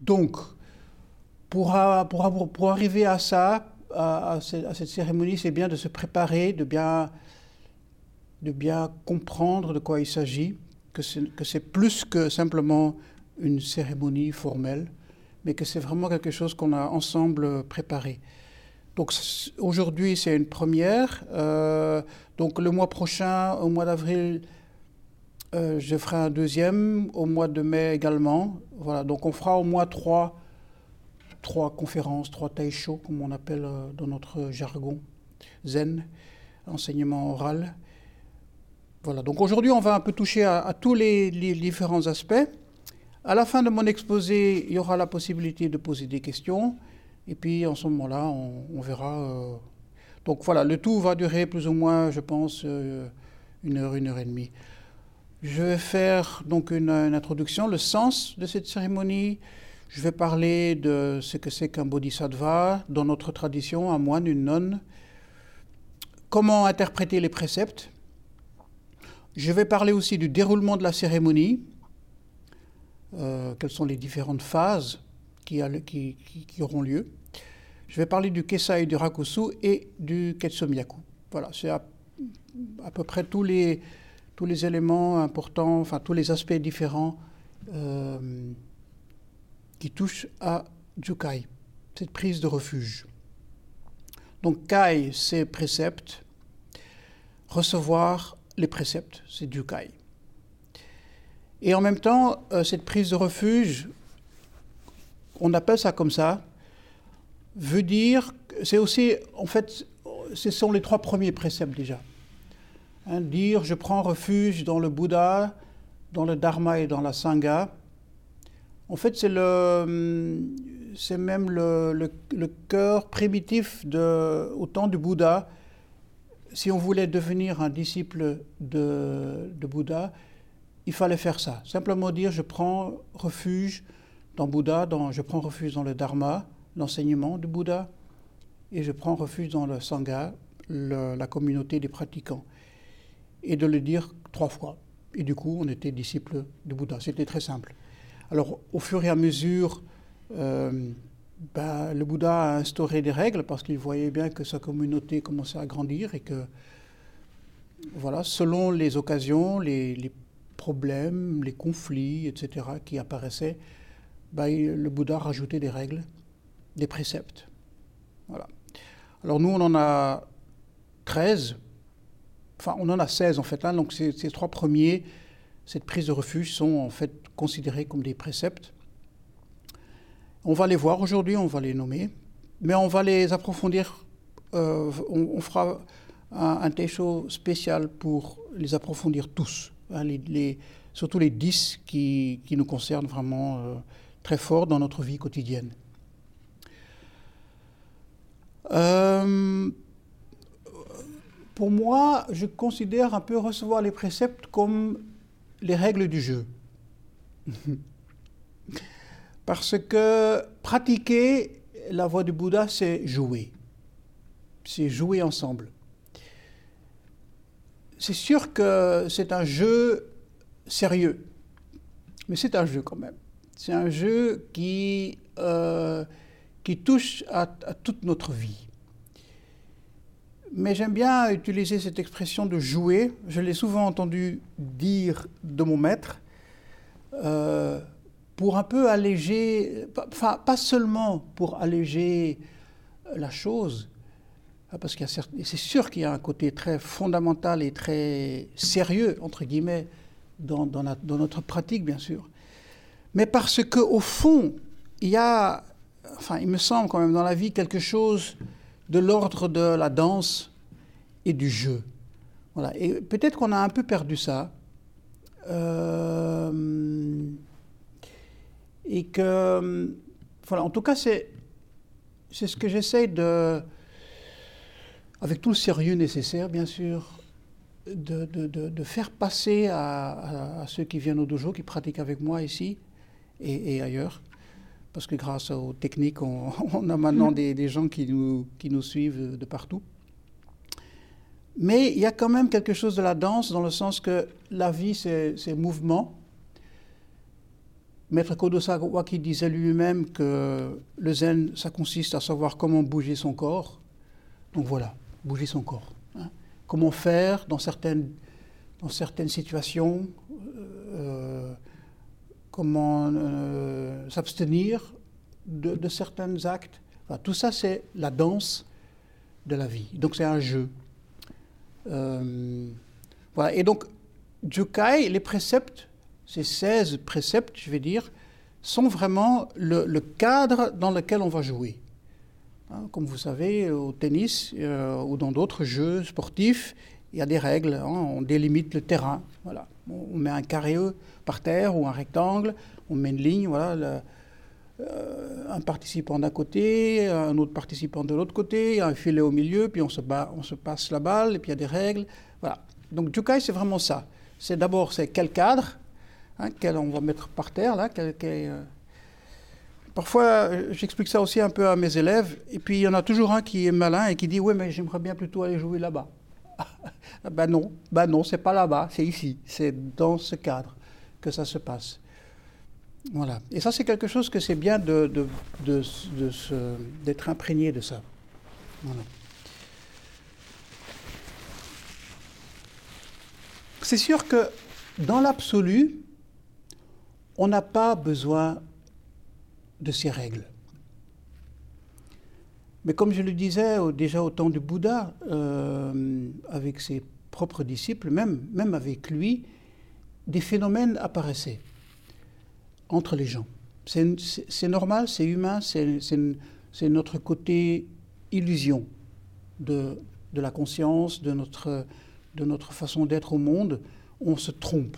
Donc, pour, arriver à ça, à, cette cérémonie, c'est bien de se préparer, de bien, de bien comprendre de quoi il s'agit, que c'est plus que simplement une cérémonie formelle, mais que c'est vraiment quelque chose qu'on a ensemble préparé. Donc aujourd'hui, c'est une première. Euh, donc le mois prochain, au mois d'avril, euh, je ferai un deuxième, au mois de mai également. Voilà, donc on fera au moins trois, trois conférences, trois taisho, comme on appelle euh, dans notre jargon, zen, enseignement oral. Voilà, donc aujourd'hui, on va un peu toucher à, tous les, différents aspects. À la fin de mon exposé, il y aura la possibilité de poser des questions. Et puis en ce moment-là, on, verra. Euh, donc voilà, le tout va durer plus ou moins, je pense, une heure, une heure et demie. Je vais faire donc une, introduction, le sens de cette cérémonie. Je vais parler de ce que c'est qu'un bodhisattva dans notre tradition, un moine, une nonne. Comment interpréter les préceptes. Je vais parler aussi du déroulement de la cérémonie. Euh, quelles sont les différentes phases qui, auront lieu. Je vais parler du Kesai du Rakusu et du Ketsumyaku. Voilà, c'est à, peu près tous les, tous les éléments importants, enfin tous les aspects différents euh, qui touchent à Jukai, cette prise de refuge. Donc Kai, c'est précepte. Recevoir les préceptes, c'est Jukai. Et en même temps, euh, cette prise de refuge, on appelle ça comme ça, veut dire, c'est aussi, en fait, ce sont les trois premiers préceptes déjà. Hein, dire je prends refuge dans le Bouddha, dans le Dharma et dans la Sangha. En fait, c'est le, c'est même le, cœur primitif au temps du Bouddha. Si on voulait devenir un disciple de, Bouddha, il fallait faire ça. Simplement dire je prends refuge dans Bouddha, je prends refuge dans le Dharma, l'enseignement du Bouddha, et je prends refuge dans le Sangha, la communauté des pratiquants. Et de le dire trois fois. Et du coup, on était disciples du Bouddha. C'était très simple. Alors, au fur et à mesure, euh, ben, le Bouddha a instauré des règles parce qu'il voyait bien que sa communauté commençait à grandir et que, voilà, selon les occasions, les, problèmes, les conflits, etc., qui apparaissaient, bah, le Bouddha rajoutait des règles, des préceptes. Voilà. Alors nous, on en a 13, enfin on en a 16 en fait, hein. donc ces, trois premiers, cette prise de refuge, sont en fait considérés comme des préceptes. On va les voir aujourd'hui, on va les nommer, mais on va les approfondir, euh, on, fera un, un spécial pour les approfondir tous, hein, surtout les 10 qui, qui nous concernent vraiment. Euh, très fort dans notre vie quotidienne. Euh, pour moi, je considère un peu recevoir les préceptes comme les règles du jeu. Parce que pratiquer la voie du Bouddha, c'est jouer. C'est jouer ensemble. C'est sûr que c'est un jeu sérieux, mais c'est un jeu quand même. C'est un jeu qui, euh, qui touche à, toute notre vie. Mais j'aime bien utiliser cette expression de jouer. Je l'ai souvent entendu dire de mon maître, euh, pour un peu alléger, enfin pas seulement pour alléger la chose, hein, parce que c'est sûr qu'il y a un côté très fondamental et très sérieux, entre guillemets, dans, dans notre pratique, bien sûr mais parce qu'au fond, il y a, enfin, il me semble quand même dans la vie quelque chose de l'ordre de la danse et du jeu. Voilà. Et peut-être qu'on a un peu perdu ça. Euh, et que, voilà, en tout cas, c'est, c'est ce que j'essaie de, avec tout le sérieux nécessaire, bien sûr, de, de, de, faire passer à, à, ceux qui viennent au dojo, qui pratiquent avec moi ici, et, ailleurs. Parce que grâce aux techniques, on, a maintenant des, gens qui nous, qui nous suivent de partout. Mais il y a quand même quelque chose de la danse dans le sens que la vie, c'est mouvement. Maître Kodosawa qui disait lui-même que le zen, ça consiste à savoir comment bouger son corps. Donc voilà, bouger son corps. Hein. Comment faire dans certaines, dans certaines situations, euh, comment euh, s'abstenir de, certains actes. tout ça, c'est la danse de la vie. Donc c'est un jeu. Euh, voilà. Et donc, Jukai, les préceptes, ces 16 préceptes, je vais dire, sont vraiment le, cadre dans lequel on va jouer. Hein, comme vous savez, au tennis euh, ou dans d'autres jeux sportifs, il y a des règles. Hein, on délimite le terrain. Voilà. On, met un carré par terre ou un rectangle, on met une ligne. Voilà, euh, un participant d'un côté, un autre participant de l'autre côté, un filet au milieu, puis on se, bat, on se passe la balle, et puis il y a des règles. Voilà. Donc Jukai, c'est vraiment ça. C'est d'abord c'est quel cadre, hein, quel on va mettre par terre là. Euh. Parfois, j'explique ça aussi un peu à mes élèves, et puis il y en a toujours un qui est malin et qui dit oui, mais j'aimerais bien plutôt aller jouer là-bas. ben non, ben non, c'est pas là-bas, c'est ici, c'est dans ce cadre que ça se passe. Voilà. Et ça, c'est quelque chose que c'est bien d'être imprégné de ça. C'est sûr que dans l'absolu, on n'a pas besoin de ces règles. Mais comme je le disais déjà au temps du Bouddha, euh, avec ses propres disciples, même, même avec lui, des phénomènes apparaissaient entre les gens. C'est normal, c'est humain, c'est notre côté illusion de, la conscience, de notre, de notre façon d'être au monde. On se trompe.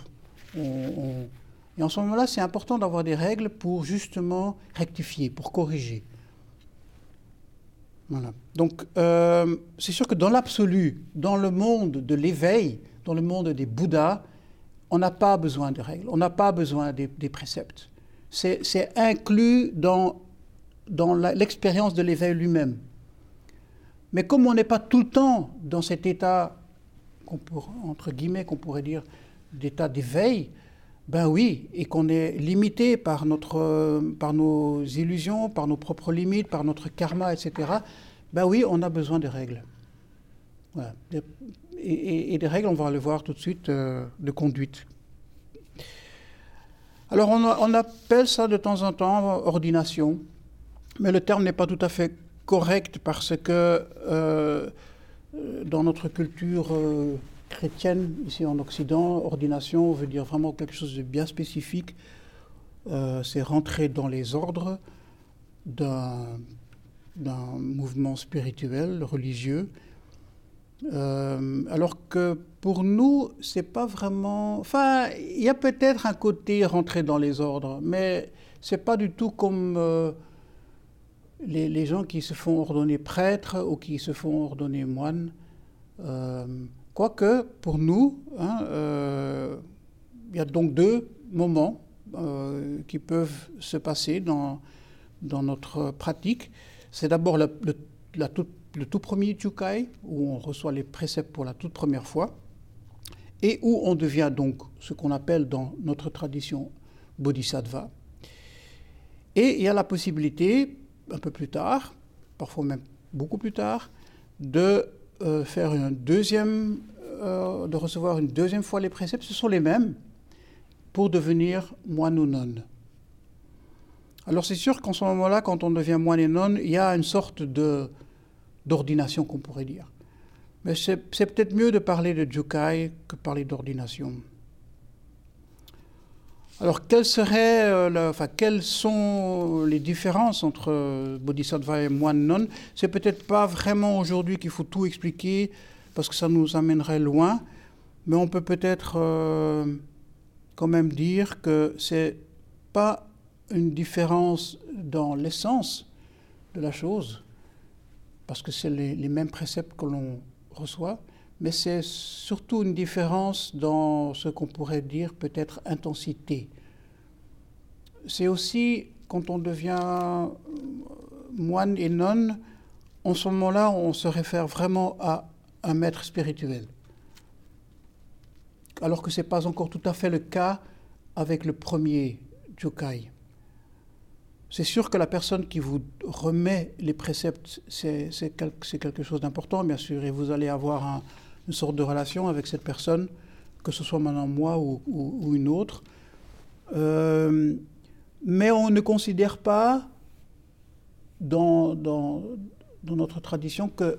Et en ce moment-là, c'est important d'avoir des règles pour justement rectifier, pour corriger. Voilà. Donc, euh, c'est sûr que dans l'absolu, dans le monde de l'éveil, dans le monde des Bouddhas, on n'a pas besoin de règles, on n'a pas besoin des, préceptes. C'est inclus dans, l'expérience de l'éveil lui-même. Mais comme on n'est pas tout le temps dans cet état, entre guillemets, qu'on pourrait dire, d'état d'éveil, ben oui, et qu'on est limité par, par nos illusions, par nos propres limites, par notre karma, etc., ben oui, on a besoin de règles. Voilà et, des règles, on va le voir tout de suite, euh, de conduite. Alors on, appelle ça de temps en temps ordination, mais le terme n'est pas tout à fait correct parce que euh, dans notre culture euh, chrétienne, ici en Occident, ordination veut dire vraiment quelque chose de bien spécifique. C'est rentrer dans les ordres d'un mouvement spirituel, religieux, euh, alors que pour nous, c'est pas vraiment. Enfin, il y a peut-être un côté rentrer dans les ordres, mais c'est pas du tout comme euh, les, gens qui se font ordonner prêtres ou qui se font ordonner moines. Euh, quoique, pour nous, hein, il y a donc deux moments qui peuvent se passer dans, dans notre pratique. C'est d'abord la, la toute le tout premier Chukai, où on reçoit les préceptes pour la toute première fois, et où on devient donc ce qu'on appelle dans notre tradition Bodhisattva. Et il y a la possibilité, un peu plus tard, parfois même beaucoup plus tard, de euh, euh, de recevoir une deuxième fois les préceptes, ce sont les mêmes, pour devenir moine ou nonne. Alors c'est sûr qu'en ce moment-là, quand on devient moine et nonne, il y a une sorte de d'ordination qu'on pourrait dire. Mais c'est peut-être mieux de parler de Jukai que de parler d'ordination. Alors, quelles, seraient, euh, enfin, quelles sont les différences entre Bodhisattva et moine non C'est peut-être pas vraiment aujourd'hui qu'il faut tout expliquer parce que ça nous amènerait loin, mais on peut peut-être euh, quand même dire que c'est pas une différence dans l'essence de la chose, parce que c'est les, mêmes préceptes que l'on reçoit, mais c'est surtout une différence dans ce qu'on pourrait dire peut-être intensité. C'est aussi quand on devient moine et nonne, en ce moment-là, on se réfère vraiment à un maître spirituel. Alors que ce n'est pas encore tout à fait le cas avec le premier Jukai. C'est sûr que la personne qui vous remet les préceptes, c'est quelque chose d'important, bien sûr, et vous allez avoir une sorte de relation avec cette personne, que ce soit maintenant moi ou, une autre. Euh, mais on ne considère pas dans, notre tradition que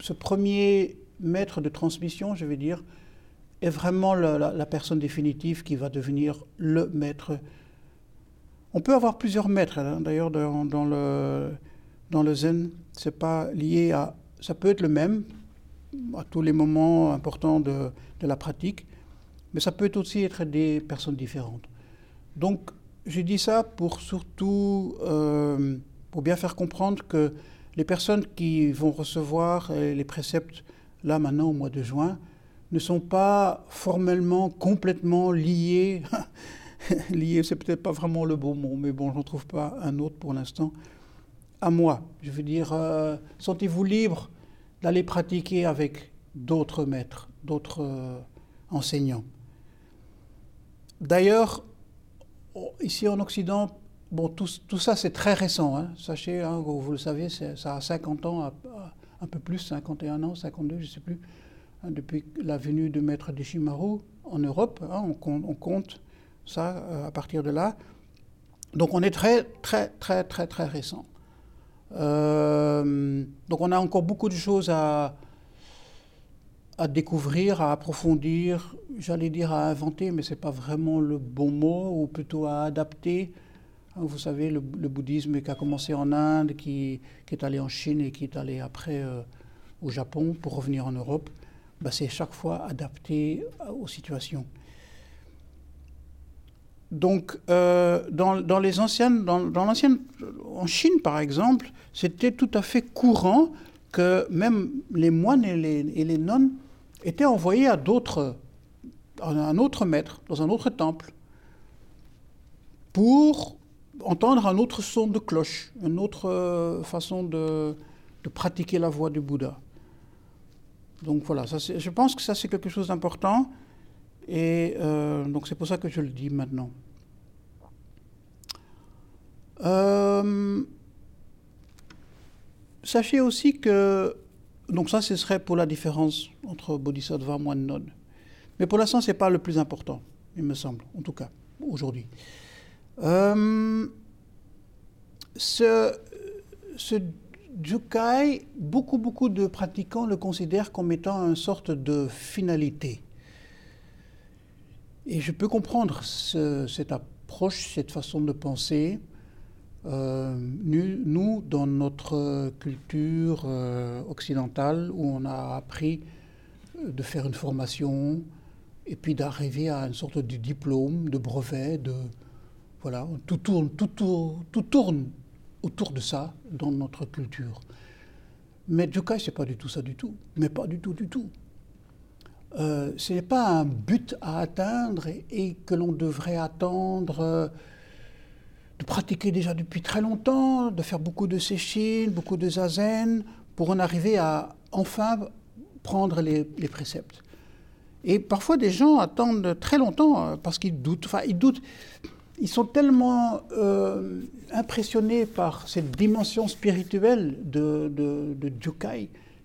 ce premier maître de transmission, je vais dire, est vraiment la, personne définitive qui va devenir le maître. On peut avoir plusieurs maîtres, hein. d'ailleurs, dans, le, dans le zen, c'est pas lié à. Ça peut être le même à tous les moments importants de, de la pratique, mais ça peut aussi être des personnes différentes. Donc, je dis ça pour surtout, euh, pour bien faire comprendre que les personnes qui vont recevoir euh, les préceptes là maintenant au mois de juin ne sont pas formellement complètement liées. liées, c'est peut-être pas vraiment le bon mot, mais bon, j'en trouve pas un autre pour l'instant. À moi, je veux dire, euh, sentez-vous libre d'aller pratiquer avec d'autres maîtres, d'autres euh, enseignants. D'ailleurs, ici en Occident, bon, tout, tout ça c'est très récent. Hein. Sachez, hein, vous, le savez, ça a 50 ans, un peu plus, 51 ans, 52, je ne sais plus, hein, depuis la venue de Maître Deshimaru en Europe. On, compte, ça euh, à partir de là. Donc on est très, très, très, très, très récent. Euh, donc on a encore beaucoup de choses à, à découvrir, à approfondir, j'allais dire à inventer, mais ce n'est pas vraiment le bon mot, ou plutôt à adapter vous savez, le, bouddhisme qui a commencé en Inde, qui, est allé en Chine et qui est allé après euh, au Japon pour revenir en Europe, bah, c'est chaque fois adapté aux situations. Donc, euh, dans, les anciennes, dans, l'ancienne, en Chine par exemple, c'était tout à fait courant que même les moines et les, nonnes étaient envoyés à d'autres, à un autre maître, dans un autre temple, pour entendre un autre son de cloche, une autre euh, façon de, pratiquer la voix du Bouddha. Donc voilà, je pense que ça c'est quelque chose d'important et euh, donc c'est pour ça que je le dis maintenant. Euh, sachez aussi que, donc ça ce serait pour la différence entre Bodhisattva, moine, nonne. Mais pour l'instant, ce n'est pas le plus important, il me semble, en tout cas, aujourd'hui. Euh, ce, ce beaucoup, beaucoup de pratiquants le considèrent comme étant une sorte de finalité. Et je peux comprendre cette approche, cette façon de penser. Euh, nous, dans notre culture euh, occidentale, où on a appris de faire une formation et puis d'arriver à une sorte de diplôme, de brevet, de, voilà, tout tourne, tout, tout tourne autour de ça dans notre culture. Mais Jukai, ce n'est pas du tout ça du tout. Mais pas du tout, du tout. Euh, ce n'est pas un but à atteindre et, que l'on devrait attendre euh, de pratiquer déjà depuis très longtemps, de faire beaucoup de séchines, beaucoup de zazen, pour en arriver à enfin prendre les, préceptes. Et parfois, des gens attendent très longtemps euh, parce qu'ils doutent. Enfin, ils doutent ils sont tellement impressionnés par cette dimension spirituelle de, de,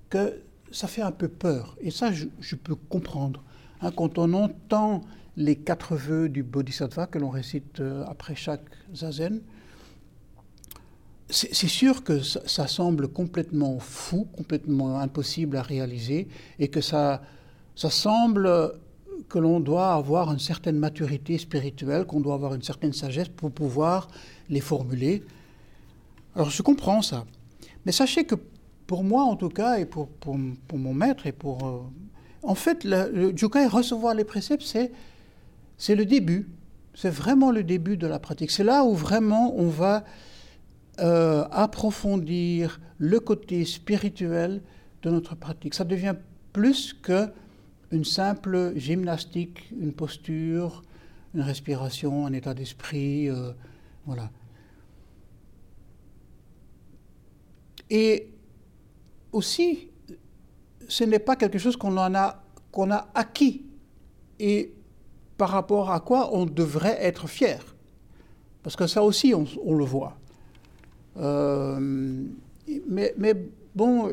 que ça fait un peu peur. Et ça, je, peux comprendre. Hein, quand on entend les quatre vœux du Bodhisattva que l'on récite euh, après chaque zazen, c'est sûr que ça, ça, semble complètement fou, complètement impossible à réaliser, et que ça, ça semble que l'on doit avoir une certaine maturité spirituelle, qu'on doit avoir une certaine sagesse pour pouvoir les formuler. Alors je comprends ça. Mais sachez que pour moi en tout cas, et pour, pour, mon maître, et pour... Euh, en fait, le, Jukai, recevoir les préceptes, c'est, c'est le début. C'est vraiment le début de la pratique. C'est là où vraiment on va euh, approfondir le côté spirituel de notre pratique. Ça devient plus que une simple gymnastique, une posture, une respiration, un état d'esprit, euh, voilà. Et aussi, ce n'est pas quelque chose qu'on a, qu'on a acquis. Et par rapport à quoi on devrait être fier. Parce que ça aussi, on, le voit. Euh, mais, bon,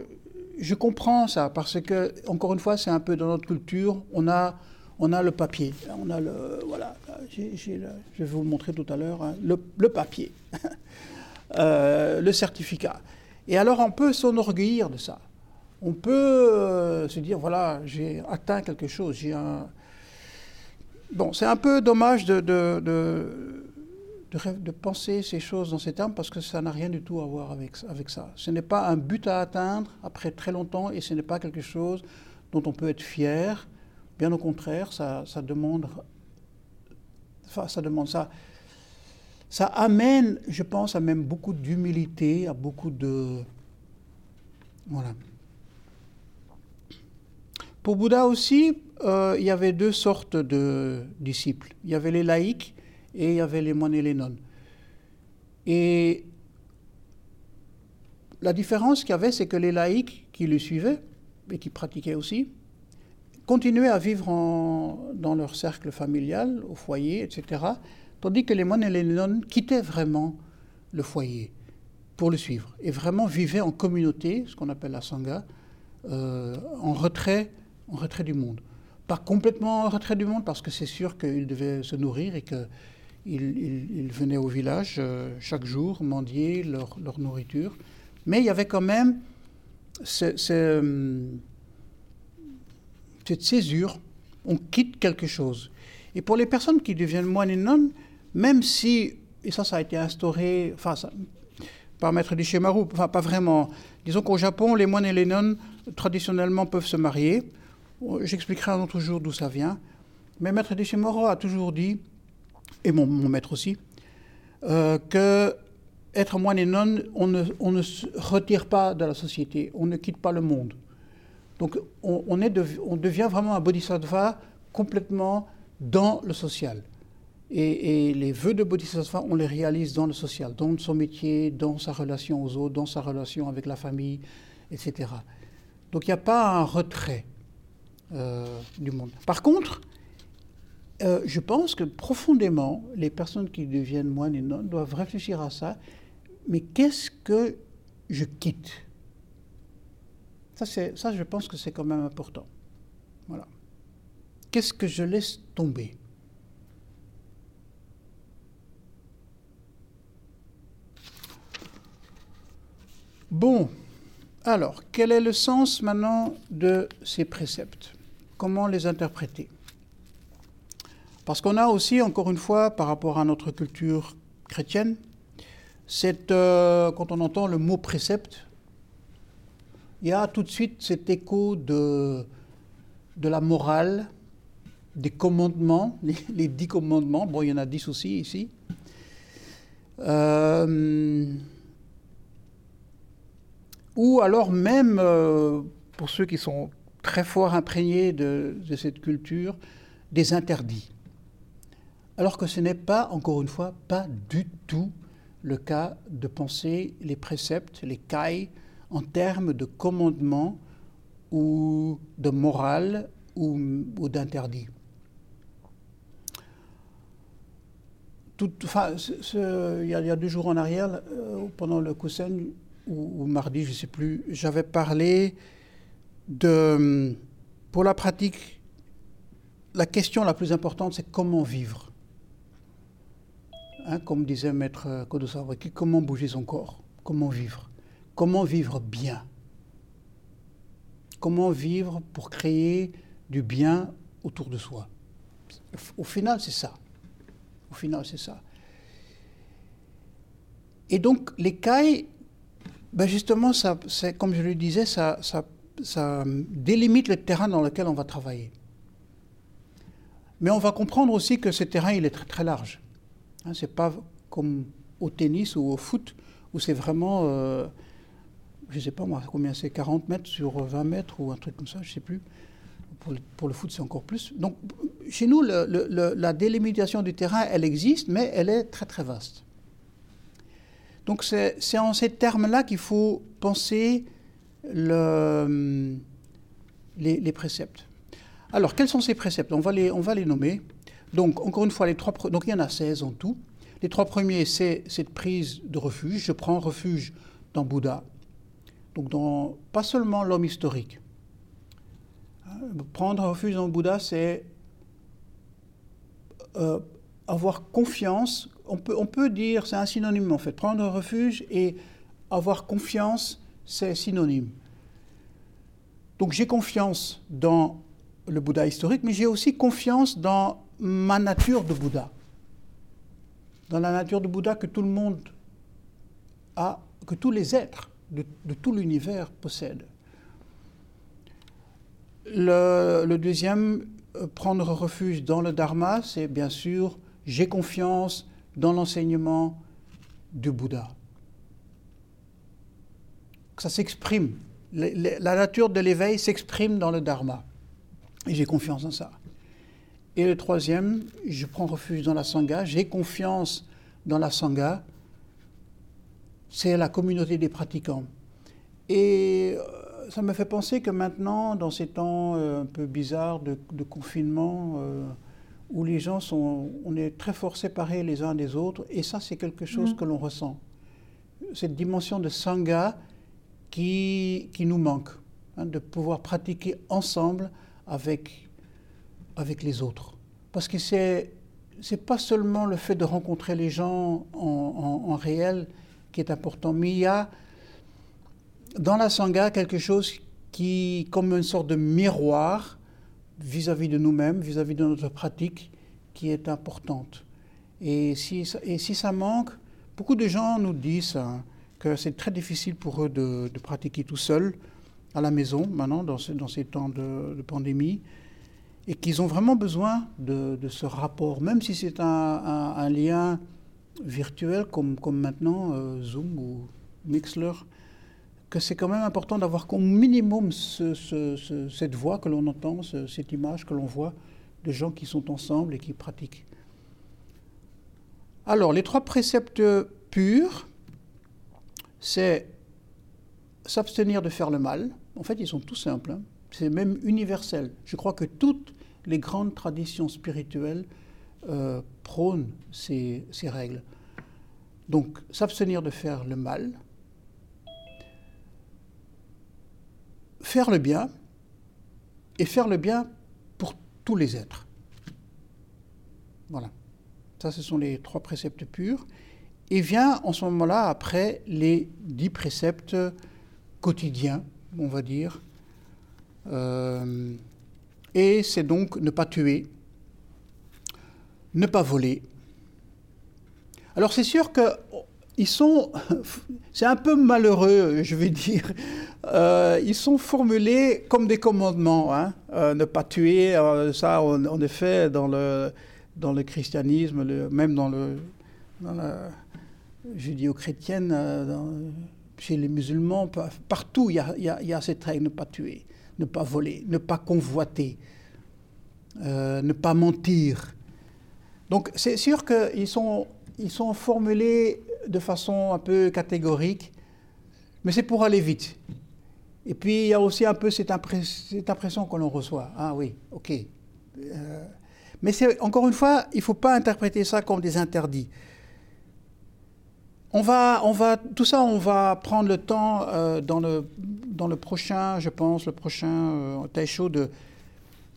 je comprends ça, parce que, encore une fois, c'est un peu dans notre culture, on a, on a le papier. On a le, voilà, je vais vous montrer tout à l'heure, hein, le, le, papier, euh, le certificat. Et alors, on peut s'enorgueillir de ça. On peut euh, se dire, voilà, j'ai atteint quelque chose, Bon, c'est un peu dommage de, penser ces choses dans ces termes parce que ça n'a rien du tout à voir avec, ça. Ce n'est pas un but à atteindre après très longtemps et ce n'est pas quelque chose dont on peut être fier. Bien au contraire, ça demande ça. Ça amène, je pense, à même beaucoup d'humilité, à beaucoup de. Voilà. Pour Bouddha aussi, euh, il y avait deux sortes de disciples. Il y avait les laïcs et il y avait les moines et les nonnes. Et la différence qu'il y avait, c'est que les laïcs qui le suivaient et qui pratiquaient aussi, continuaient à vivre dans leur cercle familial, au foyer, etc. Tandis que les moines et les nonnes quittaient vraiment le foyer pour le suivre et vraiment vivaient en communauté, ce qu'on appelle la sangha, euh, en retrait en retrait du monde. Pas complètement en retrait du monde, parce que c'est sûr qu'ils devaient se nourrir et qu'ils ils, venaient au village euh, chaque jour mendier leur, nourriture. Mais il y avait quand même cette césure. On quitte quelque chose. Et pour les personnes qui deviennent moines et nonnes, même si, et ça, ça a été instauré, par Maître Dishimaru, enfin, pas vraiment. Disons qu'au Japon, les moines et les nonnes, traditionnellement, peuvent se marier. J'expliquerai un autre jour d'où ça vient. Mais Maître Deschemoro a toujours dit, et mon, maître aussi, euh, que être moine et nonne, on ne, on ne, se retire pas de la société, on ne quitte pas le monde. Donc on, est on devient vraiment un bodhisattva complètement dans le social. Et, les vœux de bodhisattva, on les réalise dans le social, dans son métier, dans sa relation aux autres, dans sa relation avec la famille, etc. Donc il n'y a pas un retrait. Euh, du monde. Par contre, euh, je pense que profondément, les personnes qui deviennent moines et nonnes doivent réfléchir à ça. Mais qu'est-ce que je quitte? Ça, ça, je pense que c'est quand même important. Voilà. Qu'est-ce que je laisse tomber? Bon, alors, quel est le sens maintenant de ces préceptes? Comment les interpréter? Parce qu'on a aussi, encore une fois, par rapport à notre culture chrétienne, euh, quand on entend le mot précepte, il y a tout de suite cet écho de, de la morale, des commandements, les, dix commandements. Bon, il y en a dix aussi ici. Euh, ou alors même, euh, pour ceux qui sont très fort imprégnés de, cette culture, des interdits. Alors que ce n'est pas, encore une fois, pas du tout le cas de penser les préceptes, les cailles, en termes de commandement ou de morale ou, d'interdit. il, y a, deux jours en arrière, euh, pendant le Kusen, ou, mardi, je ne sais plus, j'avais parlé de, pour la pratique, la question la plus importante, c'est comment vivre. Hein, comme disait Maître Kodosawaki, comment bouger son corps, comment vivre, comment vivre bien, comment vivre pour créer du bien autour de soi. Au final, c'est ça. Au final, c'est ça. Et donc, les cailles ben Justement, ça, comme je le disais, ça, délimite le terrain dans lequel on va travailler. Mais on va comprendre aussi que ce terrain, il est très, très large. Hein, ce n'est pas comme au tennis ou au foot, où c'est vraiment, euh, je ne sais pas moi, combien c'est, 40 mètres sur 20 mètres ou un truc comme ça, je ne sais plus. Pour le, pour le, foot, c'est encore plus. Donc, chez nous, le, la délimitation du terrain, elle existe, mais elle est très, très vaste. Donc c'est en ces termes-là qu'il faut penser les, préceptes. Alors, quels sont ces préceptes? On va, les, on va les nommer. Donc, encore une fois, les trois, donc il y en a 16 en tout. Les trois premiers, c'est cette prise de refuge. Je prends refuge dans Bouddha. Donc, dans, pas seulement l'homme historique. Prendre refuge dans Bouddha, c'est euh, avoir confiance. On peut, on peut dire, c'est un synonyme en fait. Prendre refuge et avoir confiance, c'est synonyme. Donc j'ai confiance dans le Bouddha historique, mais j'ai aussi confiance dans ma nature de Bouddha. Dans la nature de Bouddha que tout le monde a, que tous les êtres de, tout l'univers possèdent. Le, deuxième, euh, prendre refuge dans le Dharma, c'est bien sûr, j'ai confiance dans l'enseignement du Bouddha. Ça s'exprime la nature de l'éveil s'exprime dans le dharma. Et j'ai confiance en ça. Et le troisième, je prends refuge dans la sangha, j'ai confiance dans la sangha, c'est la communauté des pratiquants. Et euh, ça me fait penser que maintenant, dans ces temps euh, un peu bizarres de, confinement, euh, où les gens sont, on est très fort séparés les uns des autres, et ça c'est quelque chose mmh. que l'on ressent. Cette dimension de sangha, qui, qui nous manque, hein, de pouvoir pratiquer ensemble avec, avec les autres. Parce que c'est n'est pas seulement le fait de rencontrer les gens en, en, réel qui est important, mais il y a dans la Sangha quelque chose qui, comme une sorte de miroir vis-à-vis de nous-mêmes, vis-à-vis de notre pratique, qui est importante. Et si, et si ça manque, beaucoup de gens nous disent, hein, c'est très difficile pour eux de, pratiquer tout seuls à la maison maintenant, dans, dans ces temps de, pandémie, et qu'ils ont vraiment besoin de, ce rapport, même si c'est un, lien virtuel comme, comme maintenant euh, Zoom ou Mixler, que c'est quand même important d'avoir comme minimum cette voix que l'on entend, cette image que l'on voit de gens qui sont ensemble et qui pratiquent. Alors, les trois préceptes purs, c'est s'abstenir de faire le mal. En fait, ils sont tout simples. Hein. C'est même universel. Je crois que toutes les grandes traditions spirituelles euh, prônent ces règles. Donc, s'abstenir de faire le mal, faire le bien, et faire le bien pour tous les êtres. Voilà. Ça, ce sont les trois préceptes purs. Et vient en ce moment-là, après, les dix préceptes quotidiens, on va dire. Euh, et c'est donc ne pas tuer, ne pas voler. Alors c'est sûr que ils sont, c'est un peu malheureux, je vais dire. Euh, ils sont formulés comme des commandements. Hein. Euh, ne pas tuer, ça, en, effet, dans le, dans le christianisme, même dans le, dans la, judéo-chrétienne, euh, chez les musulmans, partout il y, a, cette règle, ne pas tuer, ne pas voler, ne pas convoiter, euh, ne pas mentir. Donc c'est sûr qu'ils sont, ils sont formulés de façon un peu catégorique, mais c'est pour aller vite. Et puis il y a aussi un peu cette, impression que l'on reçoit. Ah oui, ok. Euh, mais encore une fois, il ne faut pas interpréter ça comme des interdits. On va, on va, tout ça, on va prendre le temps euh, dans, le, dans le prochain, je pense, le prochain euh, Taisho de,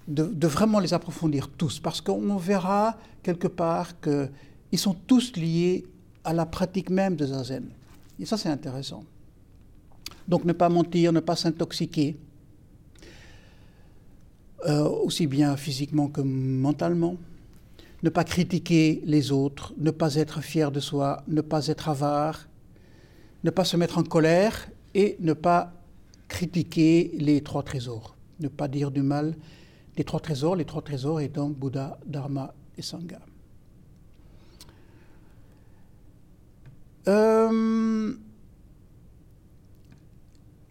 de, vraiment les approfondir tous, parce qu'on verra quelque part qu'ils sont tous liés à la pratique même de Zazen. Et ça, c'est intéressant. Donc ne pas mentir, ne pas s'intoxiquer, euh, aussi bien physiquement que mentalement ne pas critiquer les autres, ne pas être fier de soi, ne pas être avare, ne pas se mettre en colère et ne pas critiquer les trois trésors, ne pas dire du mal des trois trésors, les trois trésors étant Bouddha, Dharma et Sangha. Euh,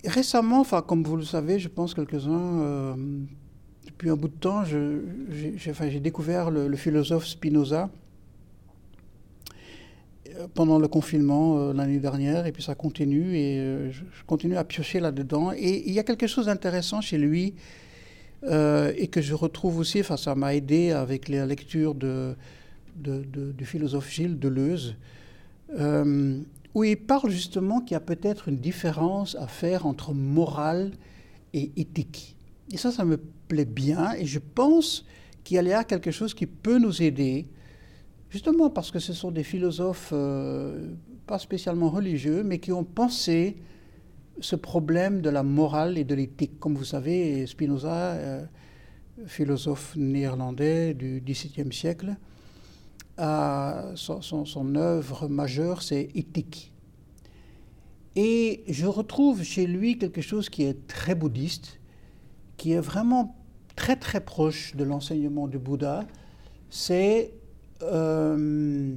récemment, enfin comme vous le savez, je pense quelques-uns euh, depuis un bout de temps, j'ai découvert le, philosophe Spinoza euh, pendant le confinement l'année dernière, et puis ça continue, et je, continue à piocher là-dedans. Et il y a quelque chose d'intéressant chez lui et que je retrouve aussi, enfin ça m'a aidé avec la lecture du philosophe Gilles Deleuze, euh, où il parle justement qu'il y a peut-être une différence à faire entre morale et éthique. Et ça, ça me plaît bien, et je pense qu'il y a quelque chose qui peut nous aider, justement parce que ce sont des philosophes euh, pas spécialement religieux, mais qui ont pensé ce problème de la morale et de l'éthique. Comme vous savez, Spinoza, euh, philosophe néerlandais du XVIIe siècle, son, œuvre majeure, c'est Éthique. Et je retrouve chez lui quelque chose qui est très bouddhiste, qui est vraiment très très proche de l'enseignement du Bouddha, c'est euh,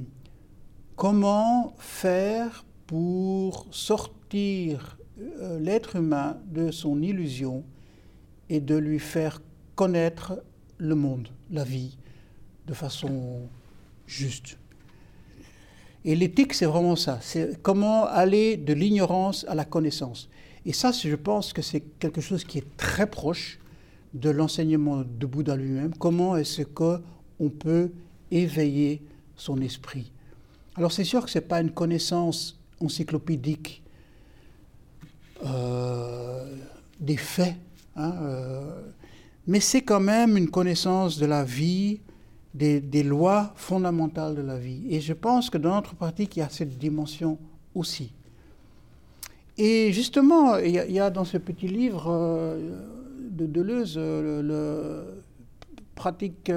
comment faire pour sortir euh, l'être humain de son illusion et de lui faire connaître le monde, la vie, de façon juste. Et l'éthique, c'est vraiment ça. C'est comment aller de l'ignorance à la connaissance. Et ça, je pense que c'est quelque chose qui est très proche de l'enseignement de Bouddha lui-même. Comment est-ce qu'on peut éveiller son esprit? Alors, c'est sûr que ce n'est pas une connaissance encyclopédique euh, des faits, hein, euh, mais c'est quand même une connaissance de la vie, des, lois fondamentales de la vie. Et je pense que dans notre pratique, il y a cette dimension aussi. Et justement, il y, a, dans ce petit livre euh, de Deleuze, le, pratique,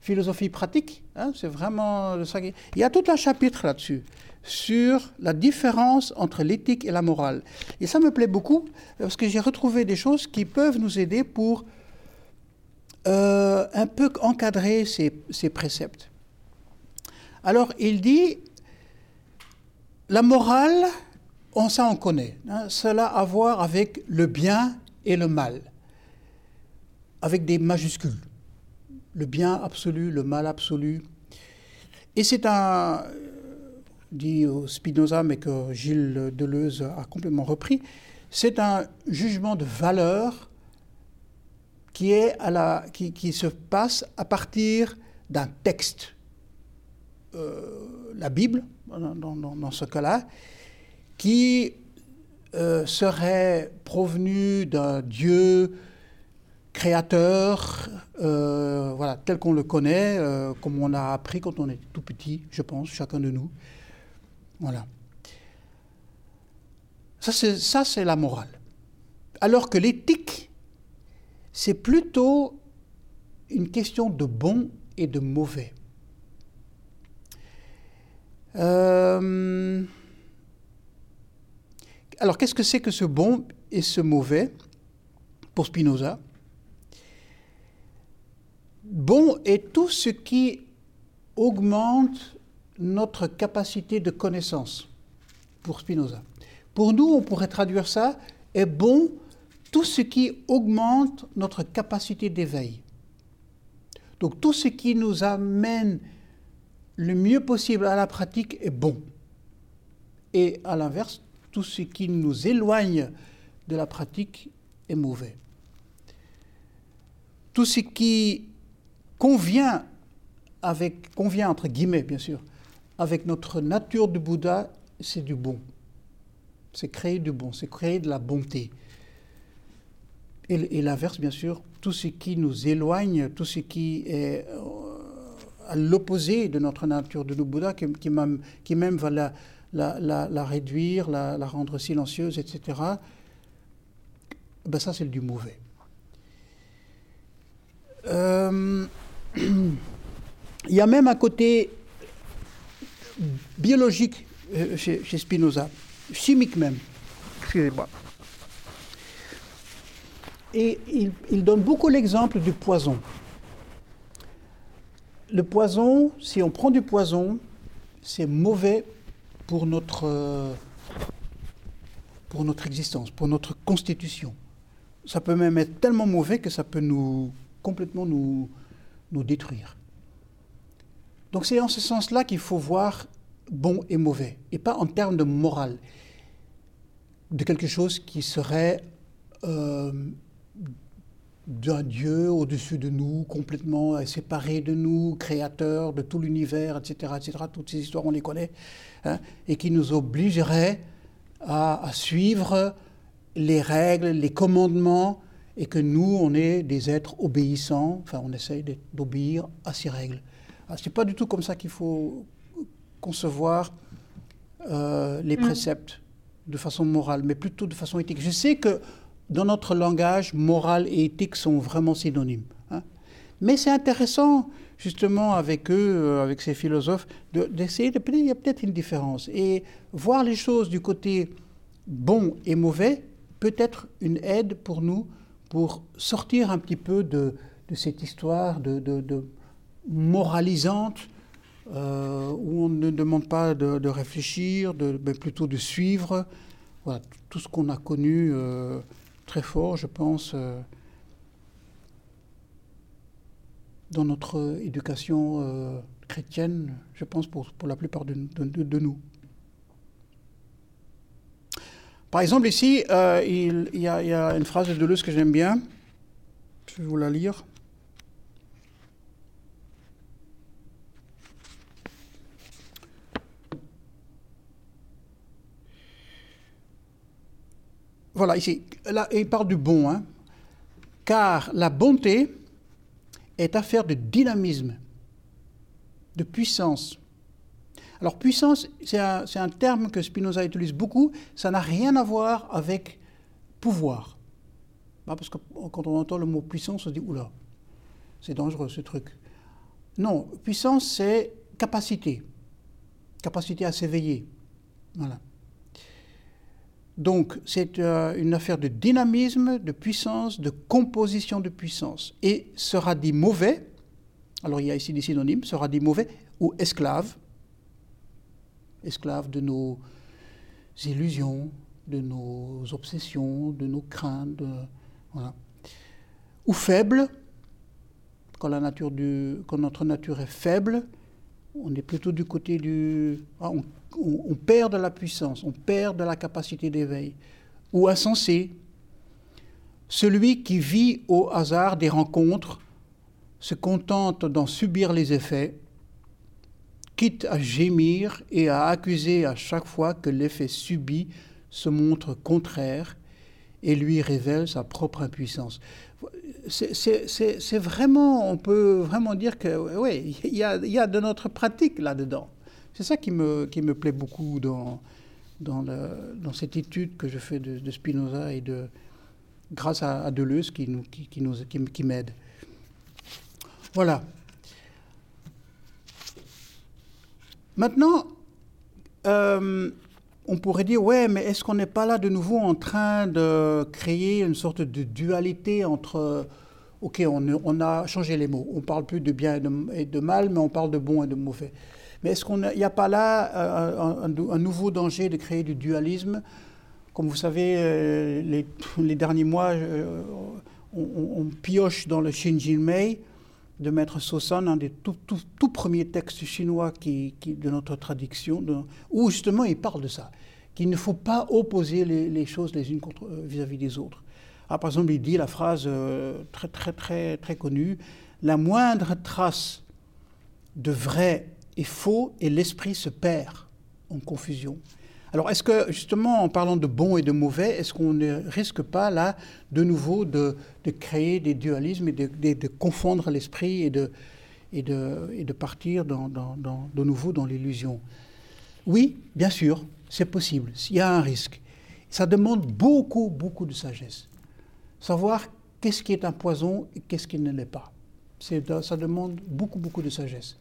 philosophie pratique, hein, c'est vraiment. Il y a tout un chapitre là-dessus sur la différence entre l'éthique et la morale. Et ça me plaît beaucoup parce que j'ai retrouvé des choses qui peuvent nous aider pour euh, un peu encadrer ces, préceptes. Alors il dit, la morale, on ça on connaît, hein, cela a à voir avec le bien et le mal, avec des majuscules, le bien absolu, le mal absolu. Et c'est un, dit Spinoza, mais que Gilles Deleuze a complètement repris, c'est un jugement de valeur qui, est à la, qui, qui se passe à partir d'un texte, euh, la Bible, dans, dans, ce cas-là, qui euh, serait provenu d'un Dieu créateur, euh, voilà, tel qu'on le connaît, comme on a appris quand on est tout petit, je pense, chacun de nous. Voilà. Ça, c'est la morale. Alors que l'éthique, c'est plutôt une question de bon et de mauvais. Euh, alors, qu'est-ce que c'est que ce bon et ce mauvais pour Spinoza? Bon est tout ce qui augmente notre capacité de connaissance pour Spinoza. Pour nous, on pourrait traduire ça est bon tout ce qui augmente notre capacité d'éveil. Donc tout ce qui nous amène le mieux possible à la pratique est bon. Et à l'inverse, tout ce qui nous éloigne de la pratique est mauvais. Tout ce qui convient avec convient entre guillemets bien sûr avec notre nature de Bouddha, c'est du bon. C'est créer du bon, c'est créer de la bonté. Et, l'inverse, bien sûr, tout ce qui nous éloigne, tout ce qui est euh, à l'opposé de notre nature de Bouddha, qui, même, va la, la, réduire, la, rendre silencieuse, etc., ben ça, c'est du mauvais. Euh, il y a même un côté biologique euh, chez, Spinoza, chimique même. Excusez-moi. Et il, donne beaucoup l'exemple du poison. Le poison, si on prend du poison, c'est mauvais pour notre, pour notre existence, pour notre constitution. Ça peut même être tellement mauvais que ça peut nous complètement nous, nous détruire. Donc c'est en ce sens-là qu'il faut voir bon et mauvais, et pas en termes de morale, de quelque chose qui serait euh, d'un Dieu au-dessus de nous, complètement séparé de nous, créateur de tout l'univers, etc., etc. Toutes ces histoires, on les connaît, hein, et qui nous obligerait à, à, suivre les règles, les commandements, et que nous, on est des êtres obéissants, enfin, on essaye d'obéir à ces règles. Ce n'est pas du tout comme ça qu'il faut concevoir euh, les mm. préceptes de façon morale, mais plutôt de façon éthique. Je sais que dans notre langage, morale et éthique sont vraiment synonymes. Hein. Mais c'est intéressant, justement, avec eux, euh, avec ces philosophes, d'essayer de, il y a peut-être une différence. Et voir les choses du côté bon et mauvais peut être une aide pour nous pour sortir un petit peu de, cette histoire de moralisante euh, où on ne demande pas de, réfléchir, mais plutôt de suivre. Voilà, tout ce qu'on a connu euh, très fort, je pense, euh, dans notre éducation chrétienne, je pense pour, pour la plupart de, nous. Par exemple, ici, il, y a, il, y a, une phrase de Deleuze que j'aime bien. Je vais vous la lire. Voilà, ici, il parle du bon, hein. car la bonté est affaire de dynamisme, de puissance. Alors puissance, c'est un, terme que Spinoza utilise beaucoup, ça n'a rien à voir avec pouvoir. Bah, parce que quand on entend le mot puissance, on se dit, oula, c'est dangereux ce truc. Non, puissance, c'est capacité, capacité à s'éveiller. Voilà. Donc c'est euh, une affaire de dynamisme, de puissance, de composition de puissance. Et sera dit mauvais, alors il y a ici des synonymes, sera dit mauvais ou esclave, esclave de nos illusions, de nos obsessions, de nos craintes, voilà. ou faible, quand, notre nature est faible, on est plutôt du côté du... Ah, on, perd de la puissance, on perd de la capacité d'éveil. Ou insensé, celui qui vit au hasard des rencontres se contente d'en subir les effets, quitte à gémir et à accuser à chaque fois que l'effet subi se montre contraire et lui révèle sa propre impuissance c'est vraiment, on peut vraiment dire que, oui, il y a, y a, de notre pratique là-dedans. C'est ça qui me, qui me plaît beaucoup dans, dans, cette étude que je fais de, Spinoza et de, grâce à, Deleuze qui, nous, qui, qui, nous, qui, m'aide. Voilà. Maintenant, euh, on pourrait dire, ouais, mais est-ce qu'on n'est pas là de nouveau en train de créer une sorte de dualité entre, ok, on, a changé les mots, on parle plus de bien et de, mal, mais on parle de bon et de mauvais. Mais est-ce qu'il n'y a, pas là euh, un, nouveau danger de créer du dualisme? Comme vous savez, euh, les, derniers mois, euh, on, pioche dans le Shinjin Mei de Maître Sosan, un des tout, premiers textes chinois qui, de notre traduction, où justement il parle de ça qu'il ne faut pas opposer les, choses les unes vis-à-vis des autres. Ah, par exemple, il dit la phrase très, très, très, très connue La moindre trace de vrai et faux et l'esprit se perd en confusion. Alors, est-ce que, justement, en parlant de bon et de mauvais, est-ce qu'on ne risque pas, là, de nouveau, de, créer des dualismes et de, confondre l'esprit et de, partir de nouveau dans l'illusion? Oui, bien sûr, c'est possible. Il y a un risque. Ça demande beaucoup, beaucoup de sagesse. Savoir qu'est-ce qui est un poison et qu'est-ce qui ne l'est pas. Ça demande beaucoup, beaucoup de sagesse.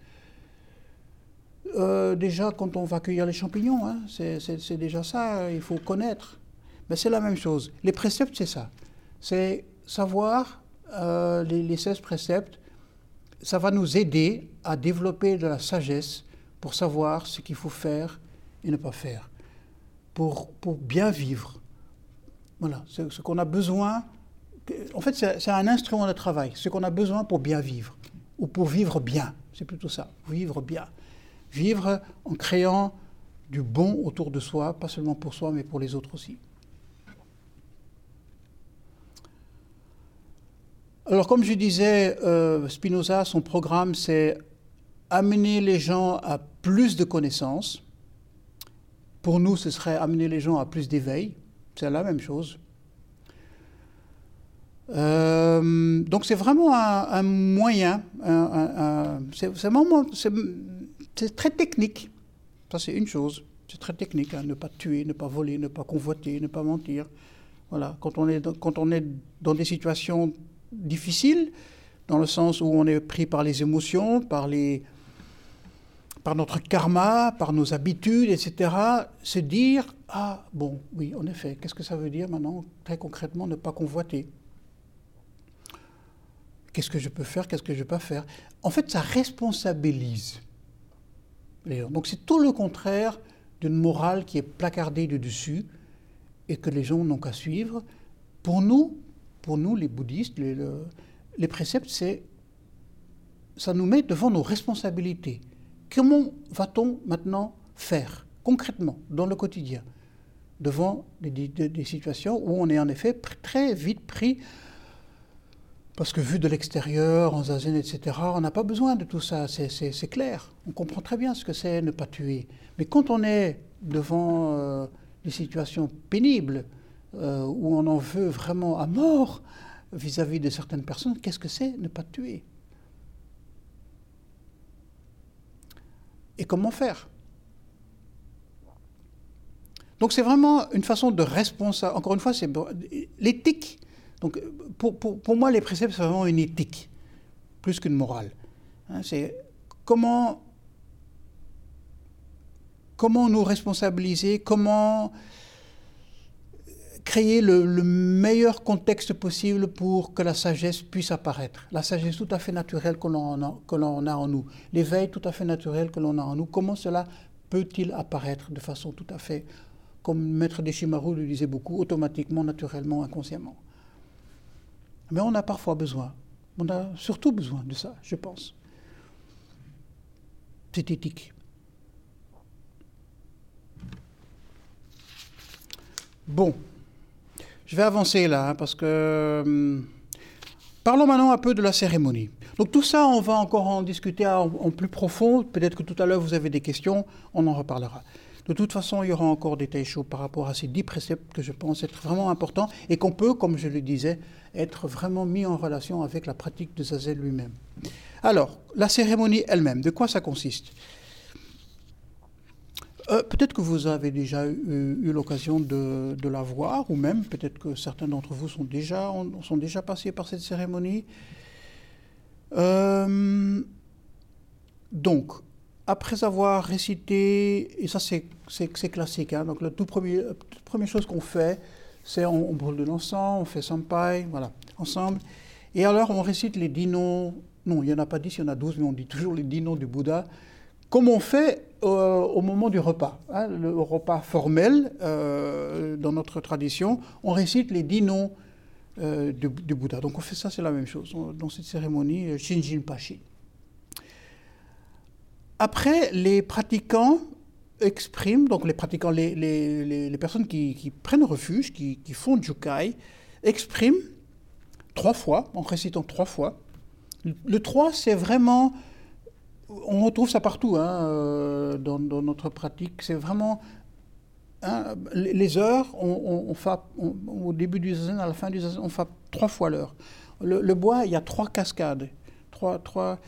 Euh, déjà, quand on va cueillir les champignons, hein, c'est déjà ça, il faut connaître. Mais c'est la même chose. Les préceptes, c'est ça. C'est savoir euh, les, les 16 préceptes. Ça va nous aider à développer de la sagesse pour savoir ce qu'il faut faire et ne pas faire pour, bien vivre. Voilà, ce qu'on a besoin. En fait, c'est un instrument de travail, ce qu'on a besoin pour bien vivre, ou pour vivre bien. C'est plutôt ça, vivre bien. Vivre en créant du bon autour de soi, pas seulement pour soi, mais pour les autres aussi. Alors, comme je disais, euh, Spinoza, son programme, c'est amener les gens à plus de connaissances. Pour nous, ce serait amener les gens à plus d'éveil. C'est la même chose. Euh, donc c'est vraiment un, moyen, c'est très technique. Ça c'est une chose, c'est très technique, hein. ne pas tuer, ne pas voler, ne pas convoiter, ne pas mentir. Voilà, quand on est quand on est dans des situations difficiles, dans le sens où on est pris par les émotions, par les par notre karma, par nos habitudes, etc., se dire ah bon oui en effet, qu'est-ce que ça veut dire maintenant très concrètement ne pas convoiter? Qu'est-ce que je peux faire Qu'est-ce que je ne peux pas faire? En fait, ça responsabilise. Donc c'est tout le contraire d'une morale qui est placardée de dessus et que les gens n'ont qu'à suivre. Pour nous, pour nous les bouddhistes, les, préceptes, c'est ça nous met devant nos responsabilités. Comment va-t-on maintenant faire concrètement dans le quotidien devant des, situations où on est en effet très vite pris parce que vu de l'extérieur, en zazen, etc., on n'a pas besoin de tout ça, c'est clair. On comprend très bien ce que c'est ne pas tuer. Mais quand on est devant euh, des situations pénibles, euh, où on en veut vraiment à mort vis-à-vis de certaines personnes, qu'est-ce que c'est ne pas tuer? Et comment faire? Donc c'est vraiment une façon de responsable. Encore une fois, c'est l'éthique donc, pour, pour, moi, les préceptes, c'est vraiment une éthique, plus qu'une morale. Hein, c'est comment, nous responsabiliser, comment créer le, meilleur contexte possible pour que la sagesse puisse apparaître. La sagesse tout à fait naturelle que l'on a, a en nous, l'éveil tout à fait naturel que l'on a en nous, comment cela peut-il apparaître de façon tout à fait, comme Maître Deshimaru le disait beaucoup, automatiquement, naturellement, inconsciemment mais on a parfois besoin, on a surtout besoin de ça, je pense. C'est éthique. Bon, je vais avancer là, hein, parce que... Hum, parlons maintenant un peu de la cérémonie. Donc tout ça, on va encore en discuter en, plus profond. Peut-être que tout à l'heure, vous avez des questions, on en reparlera. De toute façon, il y aura encore des détails chauds par rapport à ces dix préceptes que je pense être vraiment importants et qu'on peut, comme je le disais, être vraiment mis en relation avec la pratique de Zazel lui-même. Alors, la cérémonie elle-même, de quoi ça consiste? Euh, Peut-être que vous avez déjà eu, l'occasion de, la voir, ou même peut-être que certains d'entre vous sont déjà, sont déjà passés par cette cérémonie. Euh, donc, après avoir récité, et ça c'est classique, hein, donc la toute première, chose qu'on fait, c'est on, brûle de l'encens, on fait sampai, voilà, ensemble. Et alors on récite les dix noms, non, il n'y en a pas dix, il y en a douze, mais on dit toujours les dix noms du Bouddha, comme on fait euh, au moment du repas. Hein, le repas formel, euh, dans notre tradition, on récite les dix noms euh, du, Bouddha. Donc on fait ça, c'est la même chose, dans cette cérémonie Shinjin Pashi. Après, les pratiquants expriment, donc les pratiquants, les, les, les, personnes qui, qui, prennent refuge, qui, qui font Jukai, expriment trois fois, en récitant trois fois. Le trois, c'est vraiment, on retrouve ça partout hein, euh, dans, dans, notre pratique, c'est vraiment hein, les heures, on, on, fait, au début du zazen, à la fin du zazen, on fait trois fois l'heure. Le, le, bois, il y a trois cascades, trois, trois,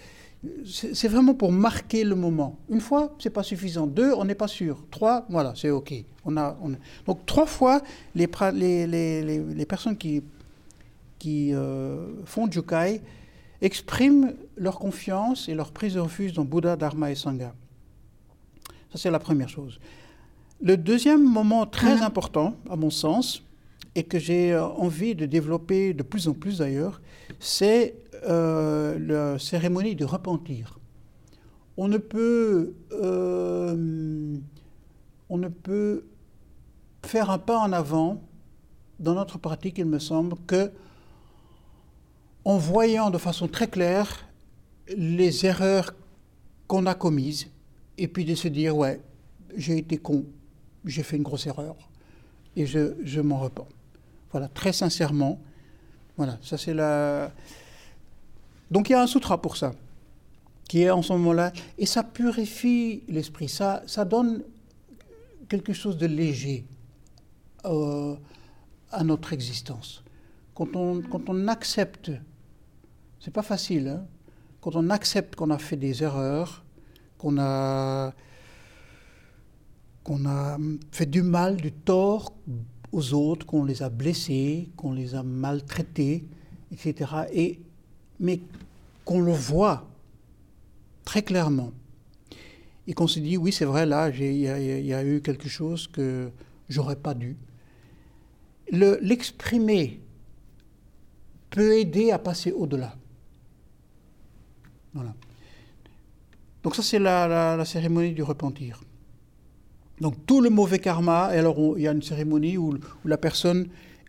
c'est vraiment pour marquer le moment. Une fois, c'est pas suffisant. Deux, on n'est pas sûr. Trois, voilà, c'est OK. On a, Donc trois fois, les, les, les, les personnes qui, qui euh, font Jukai expriment leur confiance et leur prise de refuge dans Bouddha, Dharma et Sangha. Ça, c'est la première chose. Le deuxième moment très important, à mon sens, et que j'ai euh, envie de développer de plus en plus d'ailleurs, c'est euh, la cérémonie de repentir. On ne peut, euh, on ne peut faire un pas en avant dans notre pratique, il me semble, que en voyant de façon très claire les erreurs qu'on a commises, et puis de se dire, ouais, j'ai été con, j'ai fait une grosse erreur, et je, je m'en repens. Voilà, très sincèrement. Voilà, ça c'est la... Donc il y a un sutra pour ça, qui est en ce moment-là, et ça purifie l'esprit, ça, ça donne quelque chose de léger euh, à notre existence. Quand on, quand on accepte, c'est pas facile, hein, quand on accepte qu'on a fait des erreurs, qu'on a, qu'on a fait du mal, du tort aux autres, qu'on les a blessés, qu'on les a maltraités, etc. Et, mais qu'on le voit très clairement. Et qu'on se dit, oui, c'est vrai, là, il y, a eu quelque chose que j'aurais pas dû. L'exprimer peut aider à passer au-delà. Voilà. Donc ça, c'est la, cérémonie du repentir. Donc tout le mauvais karma, et alors il y a une cérémonie où, la personne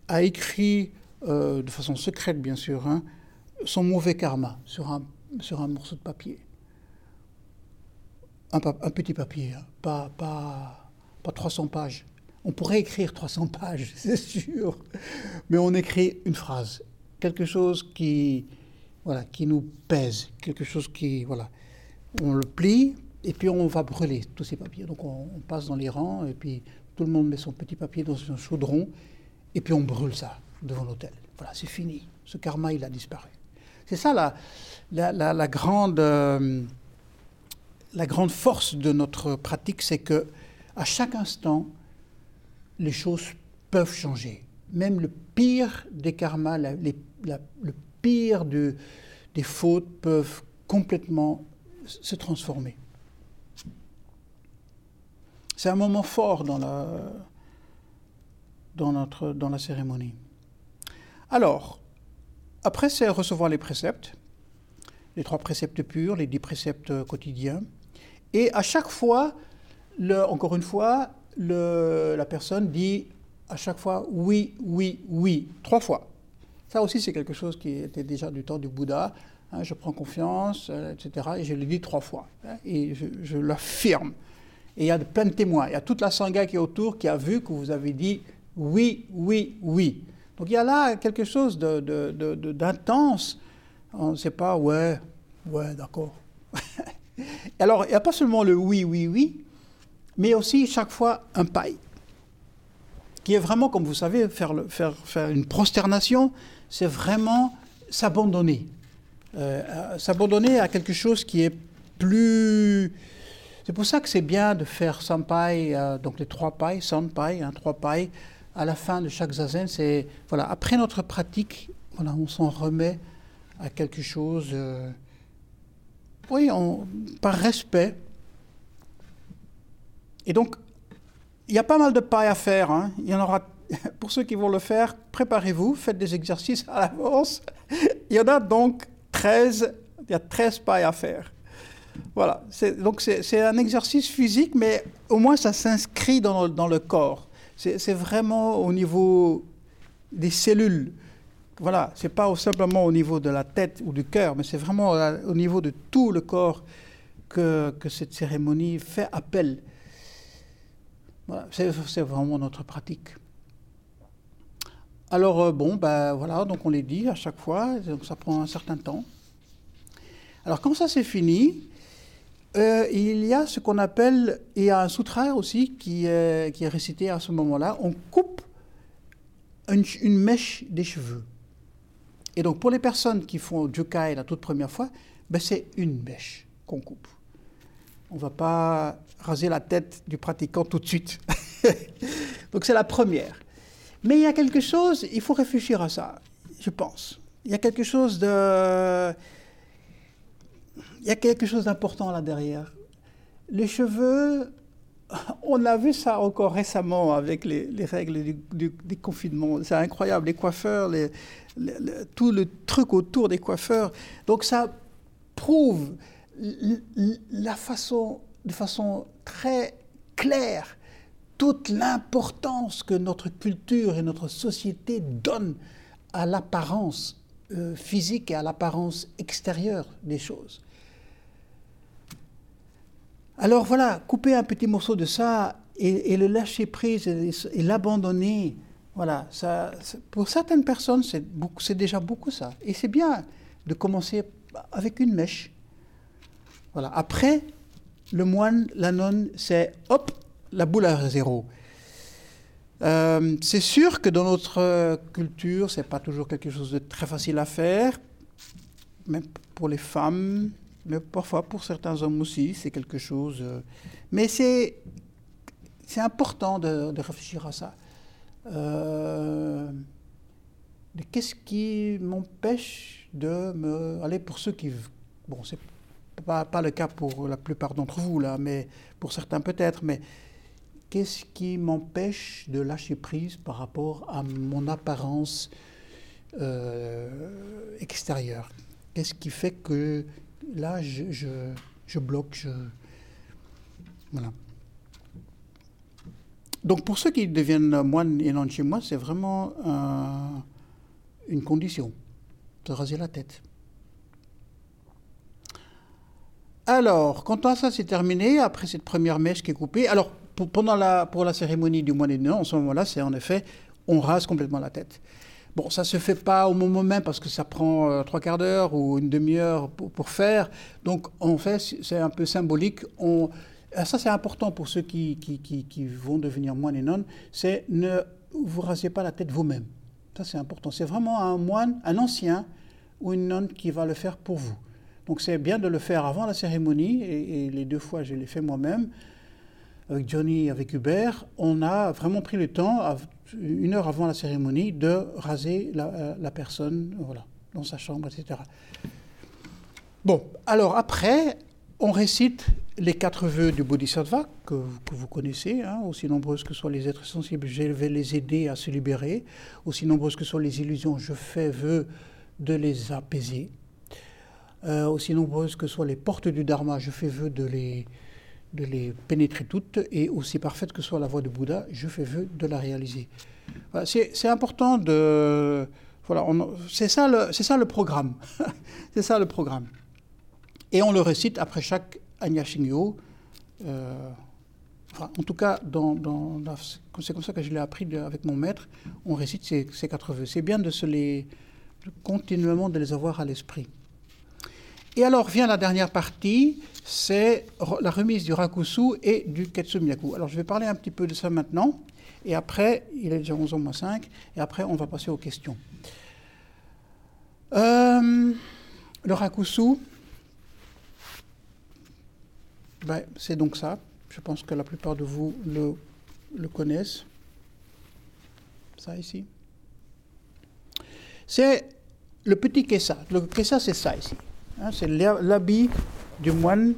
a écrit, euh, de façon secrète bien sûr, hein, son mauvais karma sur un, morceau de papier. Un, un petit papier, hein, pas, pas, pas 300 pages. On pourrait écrire 300 pages, c'est sûr, mais on écrit une phrase, quelque chose qui, voilà, qui nous pèse, quelque chose qui, voilà, on le plie et puis on va brûler tous ces papiers. Donc on, passe dans les rangs et puis tout le monde met son petit papier dans un chaudron et puis on brûle ça devant l'hôtel. Voilà, c'est fini. Ce karma, il a disparu. C'est ça la, grande, euh, la grande force de notre pratique, c'est que à chaque instant, les choses peuvent changer. Même le pire des karmas, le pire de, des fautes peuvent complètement se transformer. C'est un moment fort dans la, dans, notre, dans la cérémonie. Alors, après, c'est recevoir les préceptes, les trois préceptes purs, les dix préceptes quotidiens. Et à chaque fois, encore une fois, la personne dit à chaque fois oui, oui, oui, trois fois. Ça aussi, c'est quelque chose qui était déjà du temps du Bouddha. Hein, je prends confiance, euh, etc. Et je le dis trois fois. Hein, et je, l'affirme. Et il y a plein de témoins. Il y a toute la Sangha qui est autour qui a vu que vous avez dit oui, oui, oui. Donc il y a là quelque chose d'intense. On ne sait pas, ouais, ouais, d'accord. Alors, il n'y a pas seulement le oui, oui, oui, mais aussi chaque fois un paille, qui est vraiment, comme vous savez, faire, une prosternation, c'est vraiment s'abandonner. Euh, s'abandonner à quelque chose qui est plus... C'est pour ça que c'est bien de faire sampai, euh, donc les trois pailles, sanpai, hein, trois pailles, à la fin de chaque zazen. Voilà, après notre pratique, voilà, on s'en remet à quelque chose. Euh, oui, par respect. Et donc, il y a pas mal de pailles à faire. Hein. Il y en aura. Pour ceux qui vont le faire, préparez-vous, faites des exercices à l'avance. Il y en a donc 13, il y a 13 pailles à faire. Voilà, donc c'est un exercice physique, mais au moins ça s'inscrit dans, le corps. C'est vraiment au niveau des cellules. Voilà, c'est pas simplement au niveau de la tête ou du cœur, mais c'est vraiment au niveau de tout le corps que, que cette cérémonie fait appel. Voilà, c'est vraiment notre pratique. Alors, euh, bon, ben voilà, donc on les dit à chaque fois, donc ça prend un certain temps. Alors, quand ça c'est fini, euh, il y a ce qu'on appelle, il y a un sutra aussi qui qui est récité à ce moment-là, on coupe une, mèche des cheveux. Et donc, pour les personnes qui font Jukai la toute première fois, ben, c'est une mèche qu'on coupe. On ne va pas raser la tête du pratiquant tout de suite. donc, c'est la première. Mais il y a quelque chose, il faut réfléchir à ça, je pense. Il y a quelque chose de. Il y a quelque chose d'important là derrière. Les cheveux, on a vu ça encore récemment avec les, règles du, confinement. C'est incroyable, les coiffeurs, tout le truc autour des coiffeurs. Donc ça prouve de façon très claire toute l'importance que notre culture et notre société donnent à l'apparence euh, physique et à l'apparence extérieure des choses. Alors voilà, couper un petit morceau de ça et, le lâcher prise et, l'abandonner, voilà, ça, pour certaines personnes, c'est déjà beaucoup ça. Et c'est bien de commencer avec une mèche. Voilà. Après, le moine, la nonne, c'est hop, la boule à zéro. Euh, c'est sûr que dans notre culture, c'est pas toujours quelque chose de très facile à faire, même pour les femmes, mais parfois pour certains hommes aussi, c'est quelque chose. Euh, mais c'est c'est important de, réfléchir à ça. Euh, qu'est-ce qui m'empêche de me aller pour ceux qui bon c'est pas, pas le cas pour la plupart d'entre vous là, mais pour certains peut-être, mais qu'est-ce qui m'empêche de lâcher prise par rapport à mon apparence euh, extérieure? Qu'est-ce qui fait que là, je, bloque. Voilà. Donc pour ceux qui deviennent moines et non chez moi, c'est vraiment une condition, de raser la tête. Alors, quand ça c'est terminé, après cette première mèche qui est coupée, alors pour, la, cérémonie du mois des nœuds, en ce moment-là, c'est en effet, on rase complètement la tête. Bon, ça ne se fait pas au moment même parce que ça prend euh, trois quarts d'heure ou une demi-heure pour, faire. Donc, en fait, c'est un peu symbolique. On, ça, c'est important pour ceux qui, qui, qui, vont devenir moines et nonnes, c'est ne vous rasez pas la tête vous-même. Ça, c'est important. C'est vraiment un moine, un ancien ou une nonne qui va le faire pour vous. Donc, c'est bien de le faire avant la cérémonie, et, et les deux fois, je l'ai fait moi-même avec Johnny, avec Hubert, on a vraiment pris le temps, une heure avant la cérémonie, de raser la, euh, personne voilà, dans sa chambre, etc. Bon, alors après, on récite les quatre vœux du Bodhisattva, que, vous connaissez, hein, aussi nombreuses que soient les êtres sensibles, je vais les aider à se libérer, aussi nombreuses que soient les illusions, je fais vœu de les apaiser, euh, aussi nombreuses que soient les portes du Dharma, je fais vœu de les, de les pénétrer toutes, et aussi parfaite que soit la voie de Bouddha, je fais vœu de la réaliser. c'est important de... Voilà, c'est ça, le, ça le programme. c'est ça le programme. Et on le récite après chaque Anya. Euh, en tout cas, c'est comme ça que je l'ai appris avec mon maître. On récite ces, quatre vœux. C'est bien de se les continuellement de les avoir à l'esprit. Et alors vient la dernière partie, c'est la remise du rakusu et du ketsumiyaku. Alors je vais parler un petit peu de ça maintenant, et après, il est déjà 11h moins 5, et après on va passer aux questions. Euh, le rakusu, ben, c'est donc ça. Je pense que la plupart de vous le, connaissent. Ça ici. C'est le petit kessa. Le kessa, c'est ça ici. Hein, c'est l'habit du moine,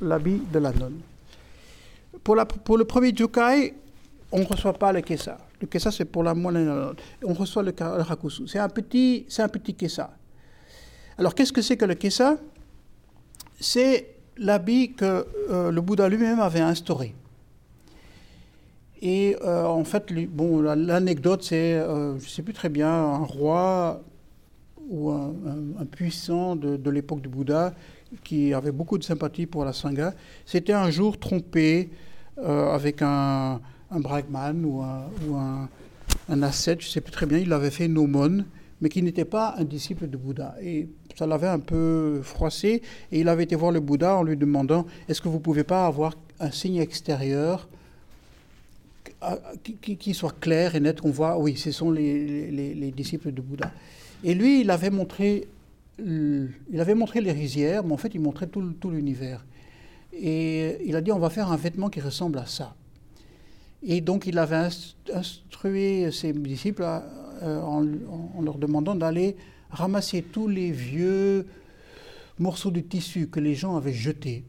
l'habit de la nonne. Pour, le premier jukai, on ne reçoit pas le kessa. Le kessa, c'est pour la moine et la nonne. On reçoit le, rakusu. C'est un petit, c'est kessa. Alors, qu'est-ce que c'est que le kessa C'est l'habit que euh, le Bouddha lui-même avait instauré. Et euh, en fait, l'anecdote, c'est, euh, je ne sais plus très bien, un roi ou un, puissant de, l'époque du Bouddha qui avait beaucoup de sympathie pour la Sangha, s'était un jour trompé euh, avec un, un brahman ou un, ascète, je ne sais plus très bien, il avait fait une aumône, mais qui n'était pas un disciple de Bouddha. Et ça l'avait un peu froissé, et il avait été voir le Bouddha en lui demandant, est-ce que vous ne pouvez pas avoir un signe extérieur qui, soit clair et net, qu'on voit, oui, ce sont les, les, les disciples de Bouddha. Et lui, il avait montré, il avait montré les rizières, mais en fait, il montrait tout, tout l'univers. Et il a dit, on va faire un vêtement qui ressemble à ça. Et donc, il avait instruit ses disciples euh, en, leur demandant d'aller ramasser tous les vieux morceaux de tissu que les gens avaient jetés,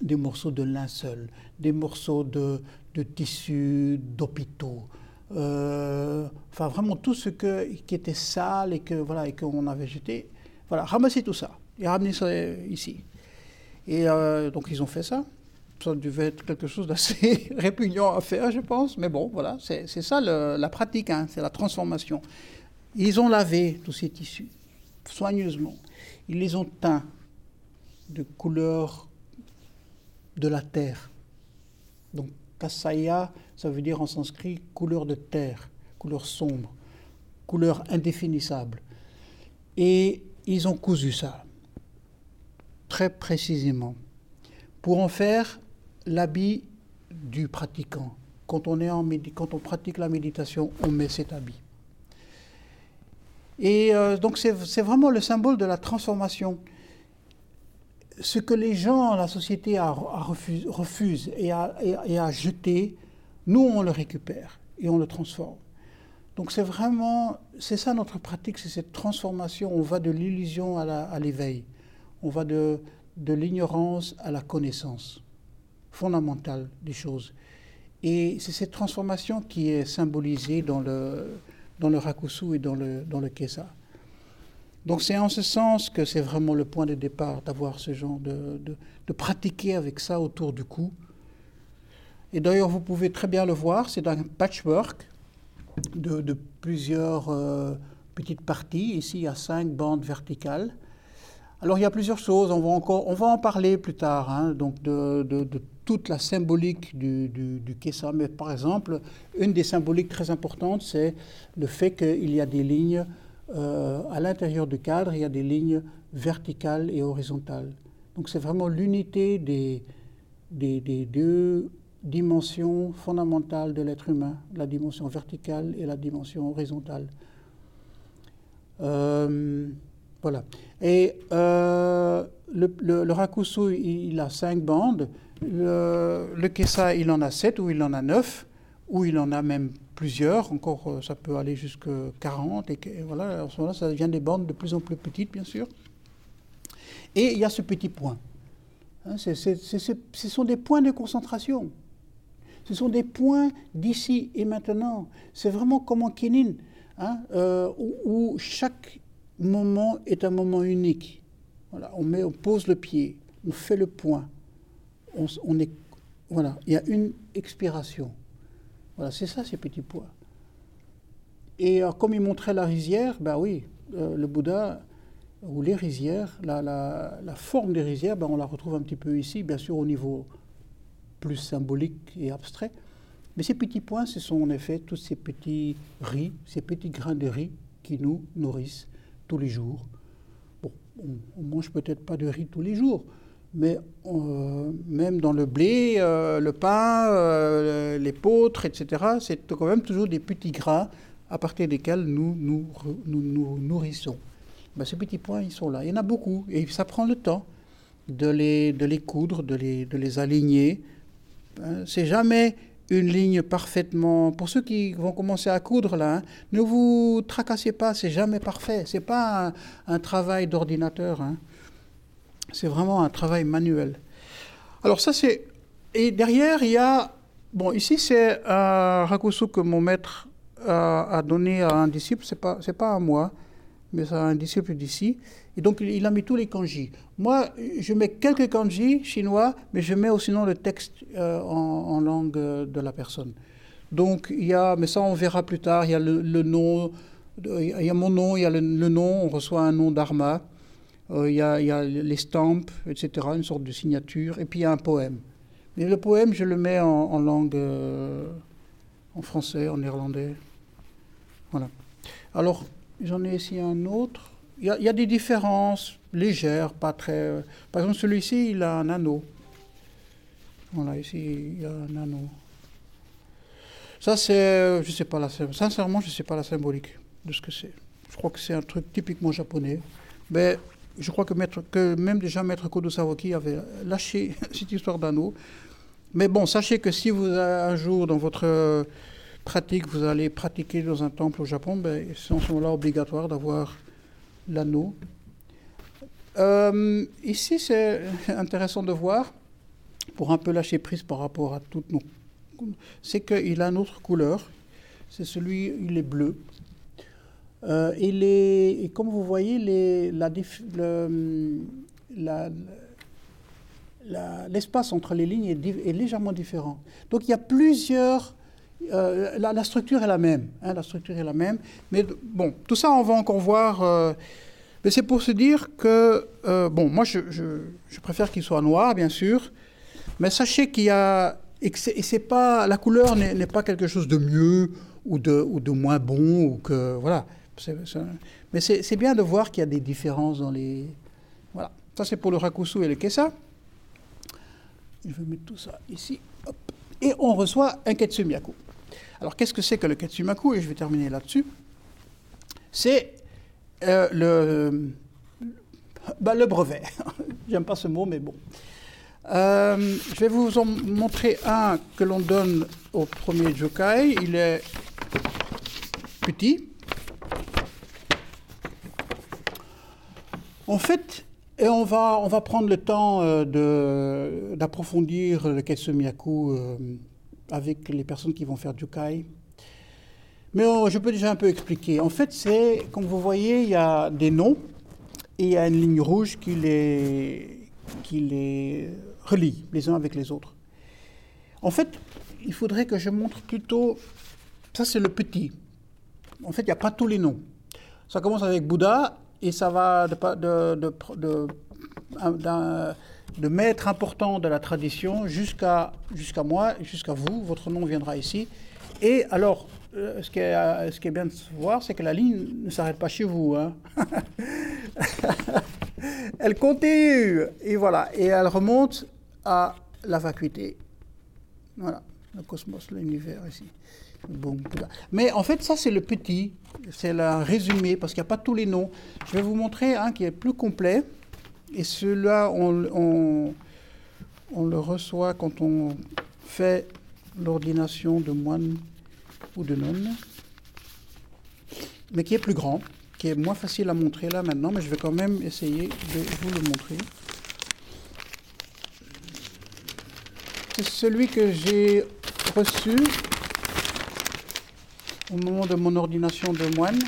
des morceaux de linceul, des morceaux de, de tissu d'hôpitaux, euh, enfin vraiment tout ce que, qui était sale et que voilà et qu'on avait jeté, voilà, ramasser tout ça et ramener ça ici. Et euh, donc ils ont fait ça. Ça devait être quelque chose d'assez répugnant à faire, je pense, mais bon, voilà, c'est ça la pratique, hein, c'est la transformation. Ils ont lavé tous ces tissus soigneusement. Ils les ont teints de couleur de la terre. Donc Kasaya, ça veut dire en sanskrit couleur de terre, couleur sombre, couleur indéfinissable. Et ils ont cousu ça, très précisément, pour en faire l'habit du pratiquant. Quand on, est en quand on pratique la méditation, on met cet habit. Et euh, donc c'est vraiment le symbole de la transformation. Ce que les gens, la société a, refuse, et, a, et, a, jeté, nous on le récupère et on le transforme. Donc c'est vraiment, c'est ça notre pratique, c'est cette transformation. On va de l'illusion à l'éveil, on va de, de l'ignorance à la connaissance fondamentale des choses. Et c'est cette transformation qui est symbolisée dans le, dans le rakusu et dans le, dans le kesa. Donc c'est en ce sens que c'est vraiment le point de départ d'avoir ce genre de, de, pratiquer avec ça autour du cou. Et d'ailleurs, vous pouvez très bien le voir, c'est un patchwork de, de plusieurs euh, petites parties. Ici, il y a cinq bandes verticales. Alors il y a plusieurs choses, on va, encore, on va en parler plus tard, hein, donc de, de, de, toute la symbolique du, du, du, Kesa. Mais par exemple, une des symboliques très importantes, c'est le fait qu'il y a des lignes euh, à l'intérieur du cadre, il y a des lignes verticales et horizontales. Donc c'est vraiment l'unité des, des, deux dimensions fondamentales de l'être humain, la dimension verticale et la dimension horizontale. Euh, voilà. Et euh, le, le, rakusu, il, a cinq bandes. Le, le, kesa, il en a sept ou il en a neuf, ou il en a même plusieurs. Encore, euh, ça peut aller jusqu'à 40. Et, voilà, en ce moment-là, ça devient des bandes de plus en plus petites, bien sûr. Et il y a ce petit point. Hein, ce sont des points de concentration. Ce sont des points d'ici et maintenant. C'est vraiment comme en kinin, hein, euh, où, où chaque moment est un moment unique. Voilà, on, met, on pose le pied, on fait le point. On, est, voilà, il y a une expiration. Voilà, c'est ça ces petits points. Et comme il montrait la rizière, ben oui, euh, le Bouddha, ou les rizières, la, forme des rizières, ben on la retrouve un petit peu ici, bien sûr au niveau plus symbolique et abstrait. Mais ces petits points, ce sont en effet tous ces petits riz, ces petits grains de riz qui nous nourrissent tous les jours. Bon, on, ne mange peut-être pas de riz tous les jours, mais euh, même dans le blé, euh, le pain, euh, les l'épeautre, etc., c'est quand même toujours des petits gras à partir desquels nous nous, nous, nourrissons. Ben, ces petits points, ils sont là. Il y en a beaucoup, et ça prend le temps de les, de les coudre, de les, de les aligner. Ben, c'est jamais une ligne parfaitement. Pour ceux qui vont commencer à coudre là, hein, ne vous tracassez pas, c'est jamais parfait. C'est pas un, travail d'ordinateur. Hein. C'est vraiment un travail manuel. Alors ça c'est et derrière il y a bon ici c'est un rakusu que mon maître a, donné à un disciple. C'est pas pas à moi, mais c'est un disciple d'ici. Et donc, il a mis tous les kanji. Moi, je mets quelques kanji chinois, mais je mets aussi le texte euh, en, langue de la personne. Donc, il y a, mais ça, on verra plus tard, il y a le, nom, il y a mon nom, il y a le, nom, on reçoit un nom d'Arma, euh, il, y a, il, y a, les stamps, etc., une sorte de signature, et puis il y a un poème. Mais le poème, je le mets en, langue, euh, en français, en néerlandais. Voilà. Alors, j'en ai ici un autre il y, a des différences légères, pas très. Euh, par exemple, celui-ci, il a un anneau. Voilà, ici, il y a un anneau. Ça, c'est. Euh, je sais pas la Sincèrement, je ne sais pas la symbolique de ce que c'est. Je crois que c'est un truc typiquement japonais. Mais je crois que, même déjà Maître Kodo Sawaki avait lâché cette histoire d'anneau. Mais bon, sachez que si vous, un jour, dans votre pratique, vous allez pratiquer dans un temple au Japon, c'est en ce moment-là obligatoire d'avoir l'anneau. Euh, ici, c'est intéressant de voir, pour un peu lâcher prise par rapport à toutes nos... C'est qu'il a une autre couleur. C'est celui, il est bleu. Euh, et, comme vous voyez, les, l'espace entre les lignes est, légèrement différent. Donc il y a plusieurs euh, la, structure est la même, hein, la structure est la même, mais bon, tout ça on va encore voir. Mais c'est pour se dire que euh, bon, moi je, préfère qu'il soit noir, bien sûr, mais sachez qu'il y a et, c'est pas la couleur n'est pas quelque chose de mieux ou de ou de moins bon ou que voilà. Mais c'est bien de voir qu'il y a des différences dans les. Voilà. Ça, c'est pour le rakusu et le kesa. Je vais mettre tout ça ici. Et on reçoit un ketsumiaku. Alors, qu'est-ce que c'est que le ketsumiaku? Et je vais terminer là-dessus. C'est euh, le, bah, le brevet. J'aime pas ce mot, mais bon. Euh, je vais vous en montrer un que l'on donne au premier Jokai. Il est petit. En fait, et on va, on va prendre le temps euh, d'approfondir le Ketsumiyaku euh, avec les personnes qui vont faire Jukai. Mais je peux déjà un peu expliquer. En fait, c'est, comme vous voyez, il y a des noms et il y a une ligne rouge qui les, qui les relie les uns avec les autres. En fait, il faudrait que je montre plutôt. Ça, c'est le petit. En fait, il n'y a pas tous les noms. Ça commence avec Bouddha et ça va de, de, de, de maître important de la tradition jusqu'à jusqu'à moi, jusqu'à vous. Votre nom viendra ici. Et alors, euh, ce qui, est, ce qui est bien de voir, c'est que la ligne ne s'arrête pas chez vous. Hein. elle continue. Et voilà. Et elle remonte à la vacuité. Voilà, le cosmos, l'univers ici. Mais en fait, ça, c'est le petit, c'est le résumé, parce qu'il n'y a pas tous les noms. Je vais vous montrer un qui est plus complet. Et celui-là, on, on, le reçoit quand on fait l'ordination de moine ou de nonne, mais qui est plus grand, qui est moins facile à montrer là maintenant, mais je vais quand même essayer de vous le montrer. C'est celui que j'ai reçu au moment de mon ordination de moine.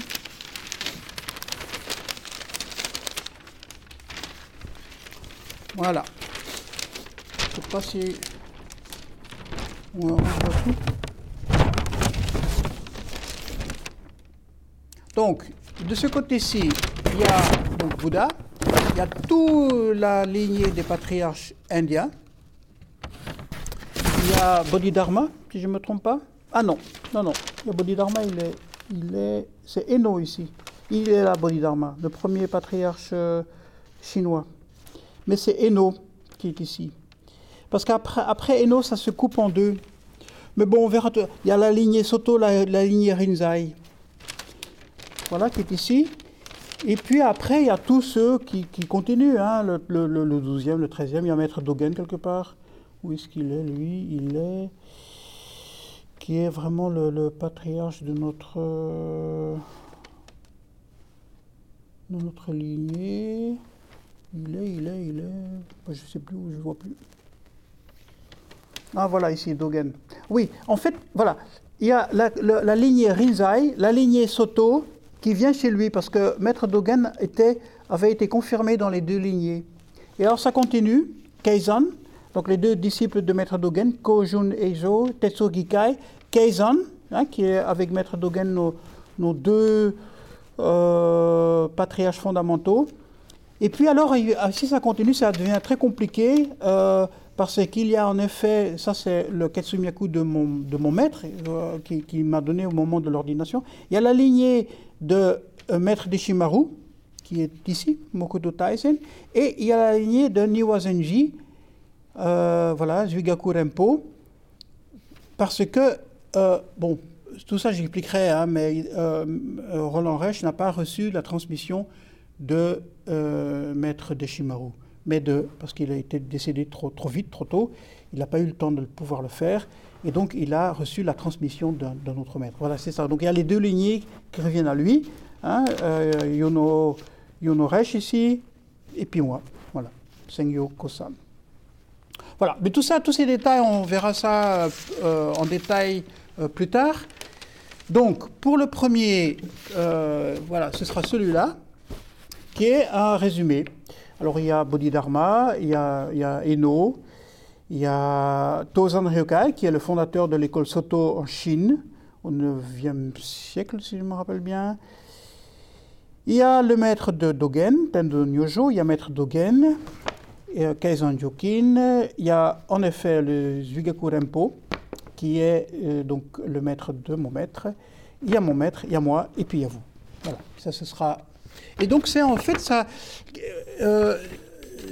Voilà. Je ne sais pas si on voit tout. Donc, de ce côté-ci, il y a Bouddha, il y a toute la lignée des patriarches indiens. Il y a Bodhidharma, si je ne me trompe pas. Ah non, non, non. Le Bodhidharma, il est, il est, c'est Eno ici. Il est là, Bodhidharma, le premier patriarche euh, chinois. Mais c'est Eno qui est ici. Parce qu'après après Eno, ça se coupe en deux. Mais bon, on verra. Il y a la lignée Soto, la, lignée Rinzai. Voilà, qui est ici. Et puis après, il y a tous ceux qui, continuent. Hein, le, le, le, 12e, le 13e, il y a Maître Dogen quelque part. Où est-ce qu'il est, lui? Il est. qui est vraiment le, patriarche de notre. de notre lignée. Il est, il est, il est. Je ne sais plus où, je ne vois plus. Ah, voilà, ici, Dogen. Oui, en fait, voilà. Il y a la, lignée Rinzai, la lignée Soto, qui vient chez lui, parce que Maître Dogen avait été confirmé dans les deux lignées. Et alors, ça continue. Keizan, donc les deux disciples de Maître Dogen, Kojun Eizo, Tetsu Gikai, Keizan, hein, qui est avec Maître Dogen nos, deux euh, patriarches fondamentaux. Et puis alors, si ça continue, ça devient très compliqué, euh, parce qu'il y a en effet, ça c'est le Ketsumiyaku de mon, maître, euh, qui, m'a donné au moment de l'ordination, il y a la lignée de Maître Deshimaru, qui est ici, Mokudo Taisen, et il y a la lignée de Niwazenji, euh, voilà, Zwigaku Rempo, parce que, euh, bon, tout ça j'expliquerai, hein, mais euh, Roland Reich n'a pas reçu la transmission de Maître Deshimaru, mais parce qu'il a été décédé trop, trop vite, trop tôt, il n'a pas eu le temps de pouvoir le faire, et donc il a reçu la transmission d'un autre maître. Voilà, c'est ça. Donc il y a les deux lignées qui reviennent à lui, hein, Yono, Yono ici, et puis moi, voilà, Sengyo Kosan. Voilà, mais tout ça, tous ces détails, on verra ça euh, en détail euh, plus tard. Donc, pour le premier, euh, voilà, ce sera celui-là, qui est un résumé. Alors, il y a Bodhidharma, il y a, il y a Eno, il y a Tozan Ryokai, qui est le fondateur de l'école Soto en Chine, au 9e siècle, si je me rappelle bien. Il y a le maître de Dogen, Tendo Nyojo, il y a maître Dogen, Kaizan Jokin, il y a en effet le Zuigaku Rempo, qui est euh, donc le maître de mon maître. Il y a mon maître, il y a moi, et puis il y a vous. Voilà, ça ce sera. Et donc c'est en fait ça. Euh,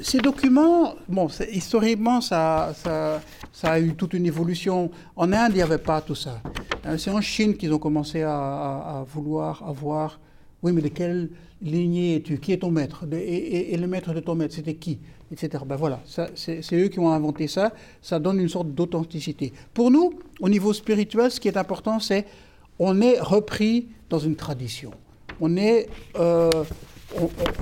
ces documents, bon, historiquement, ça, ça, a eu toute une évolution. En Inde, il n'y avait pas tout ça. Euh, c'est en Chine qu'ils ont commencé à, à, vouloir avoir. Oui, mais de quelle lignée es-tu? Qui est ton maître? Et, et, le maître de ton maître, c'était qui? Etc. Ben voilà, c'est eux qui ont inventé ça. Ça donne une sorte d'authenticité. Pour nous, au niveau spirituel, ce qui est important, c'est on est repris dans une tradition. On est, euh,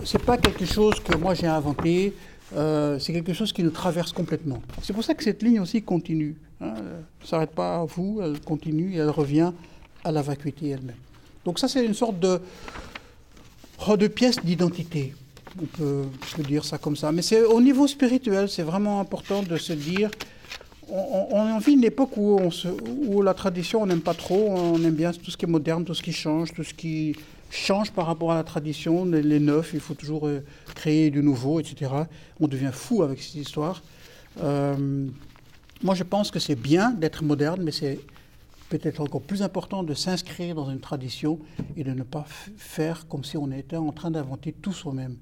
c'est pas quelque chose que moi j'ai inventé. Euh, c'est quelque chose qui nous traverse complètement. C'est pour ça que cette ligne aussi continue. Hein, ne s'arrête pas à vous, elle continue et elle revient à la vacuité elle-même. Donc ça, c'est une sorte de, de pièce d'identité. On peut, dire ça comme ça. Mais c'est au niveau spirituel, c'est vraiment important de se dire on, vit une époque où, on où la tradition, on n'aime pas trop, on aime bien tout ce qui est moderne, tout ce qui change, tout ce qui change par rapport à la tradition, les, neufs, il faut toujours euh, créer du nouveau, etc. On devient fou avec cette histoire. Euh, moi, je pense que c'est bien d'être moderne, mais c'est peut-être encore plus important de s'inscrire dans une tradition et de ne pas faire comme si on était en train d'inventer tout soi-même.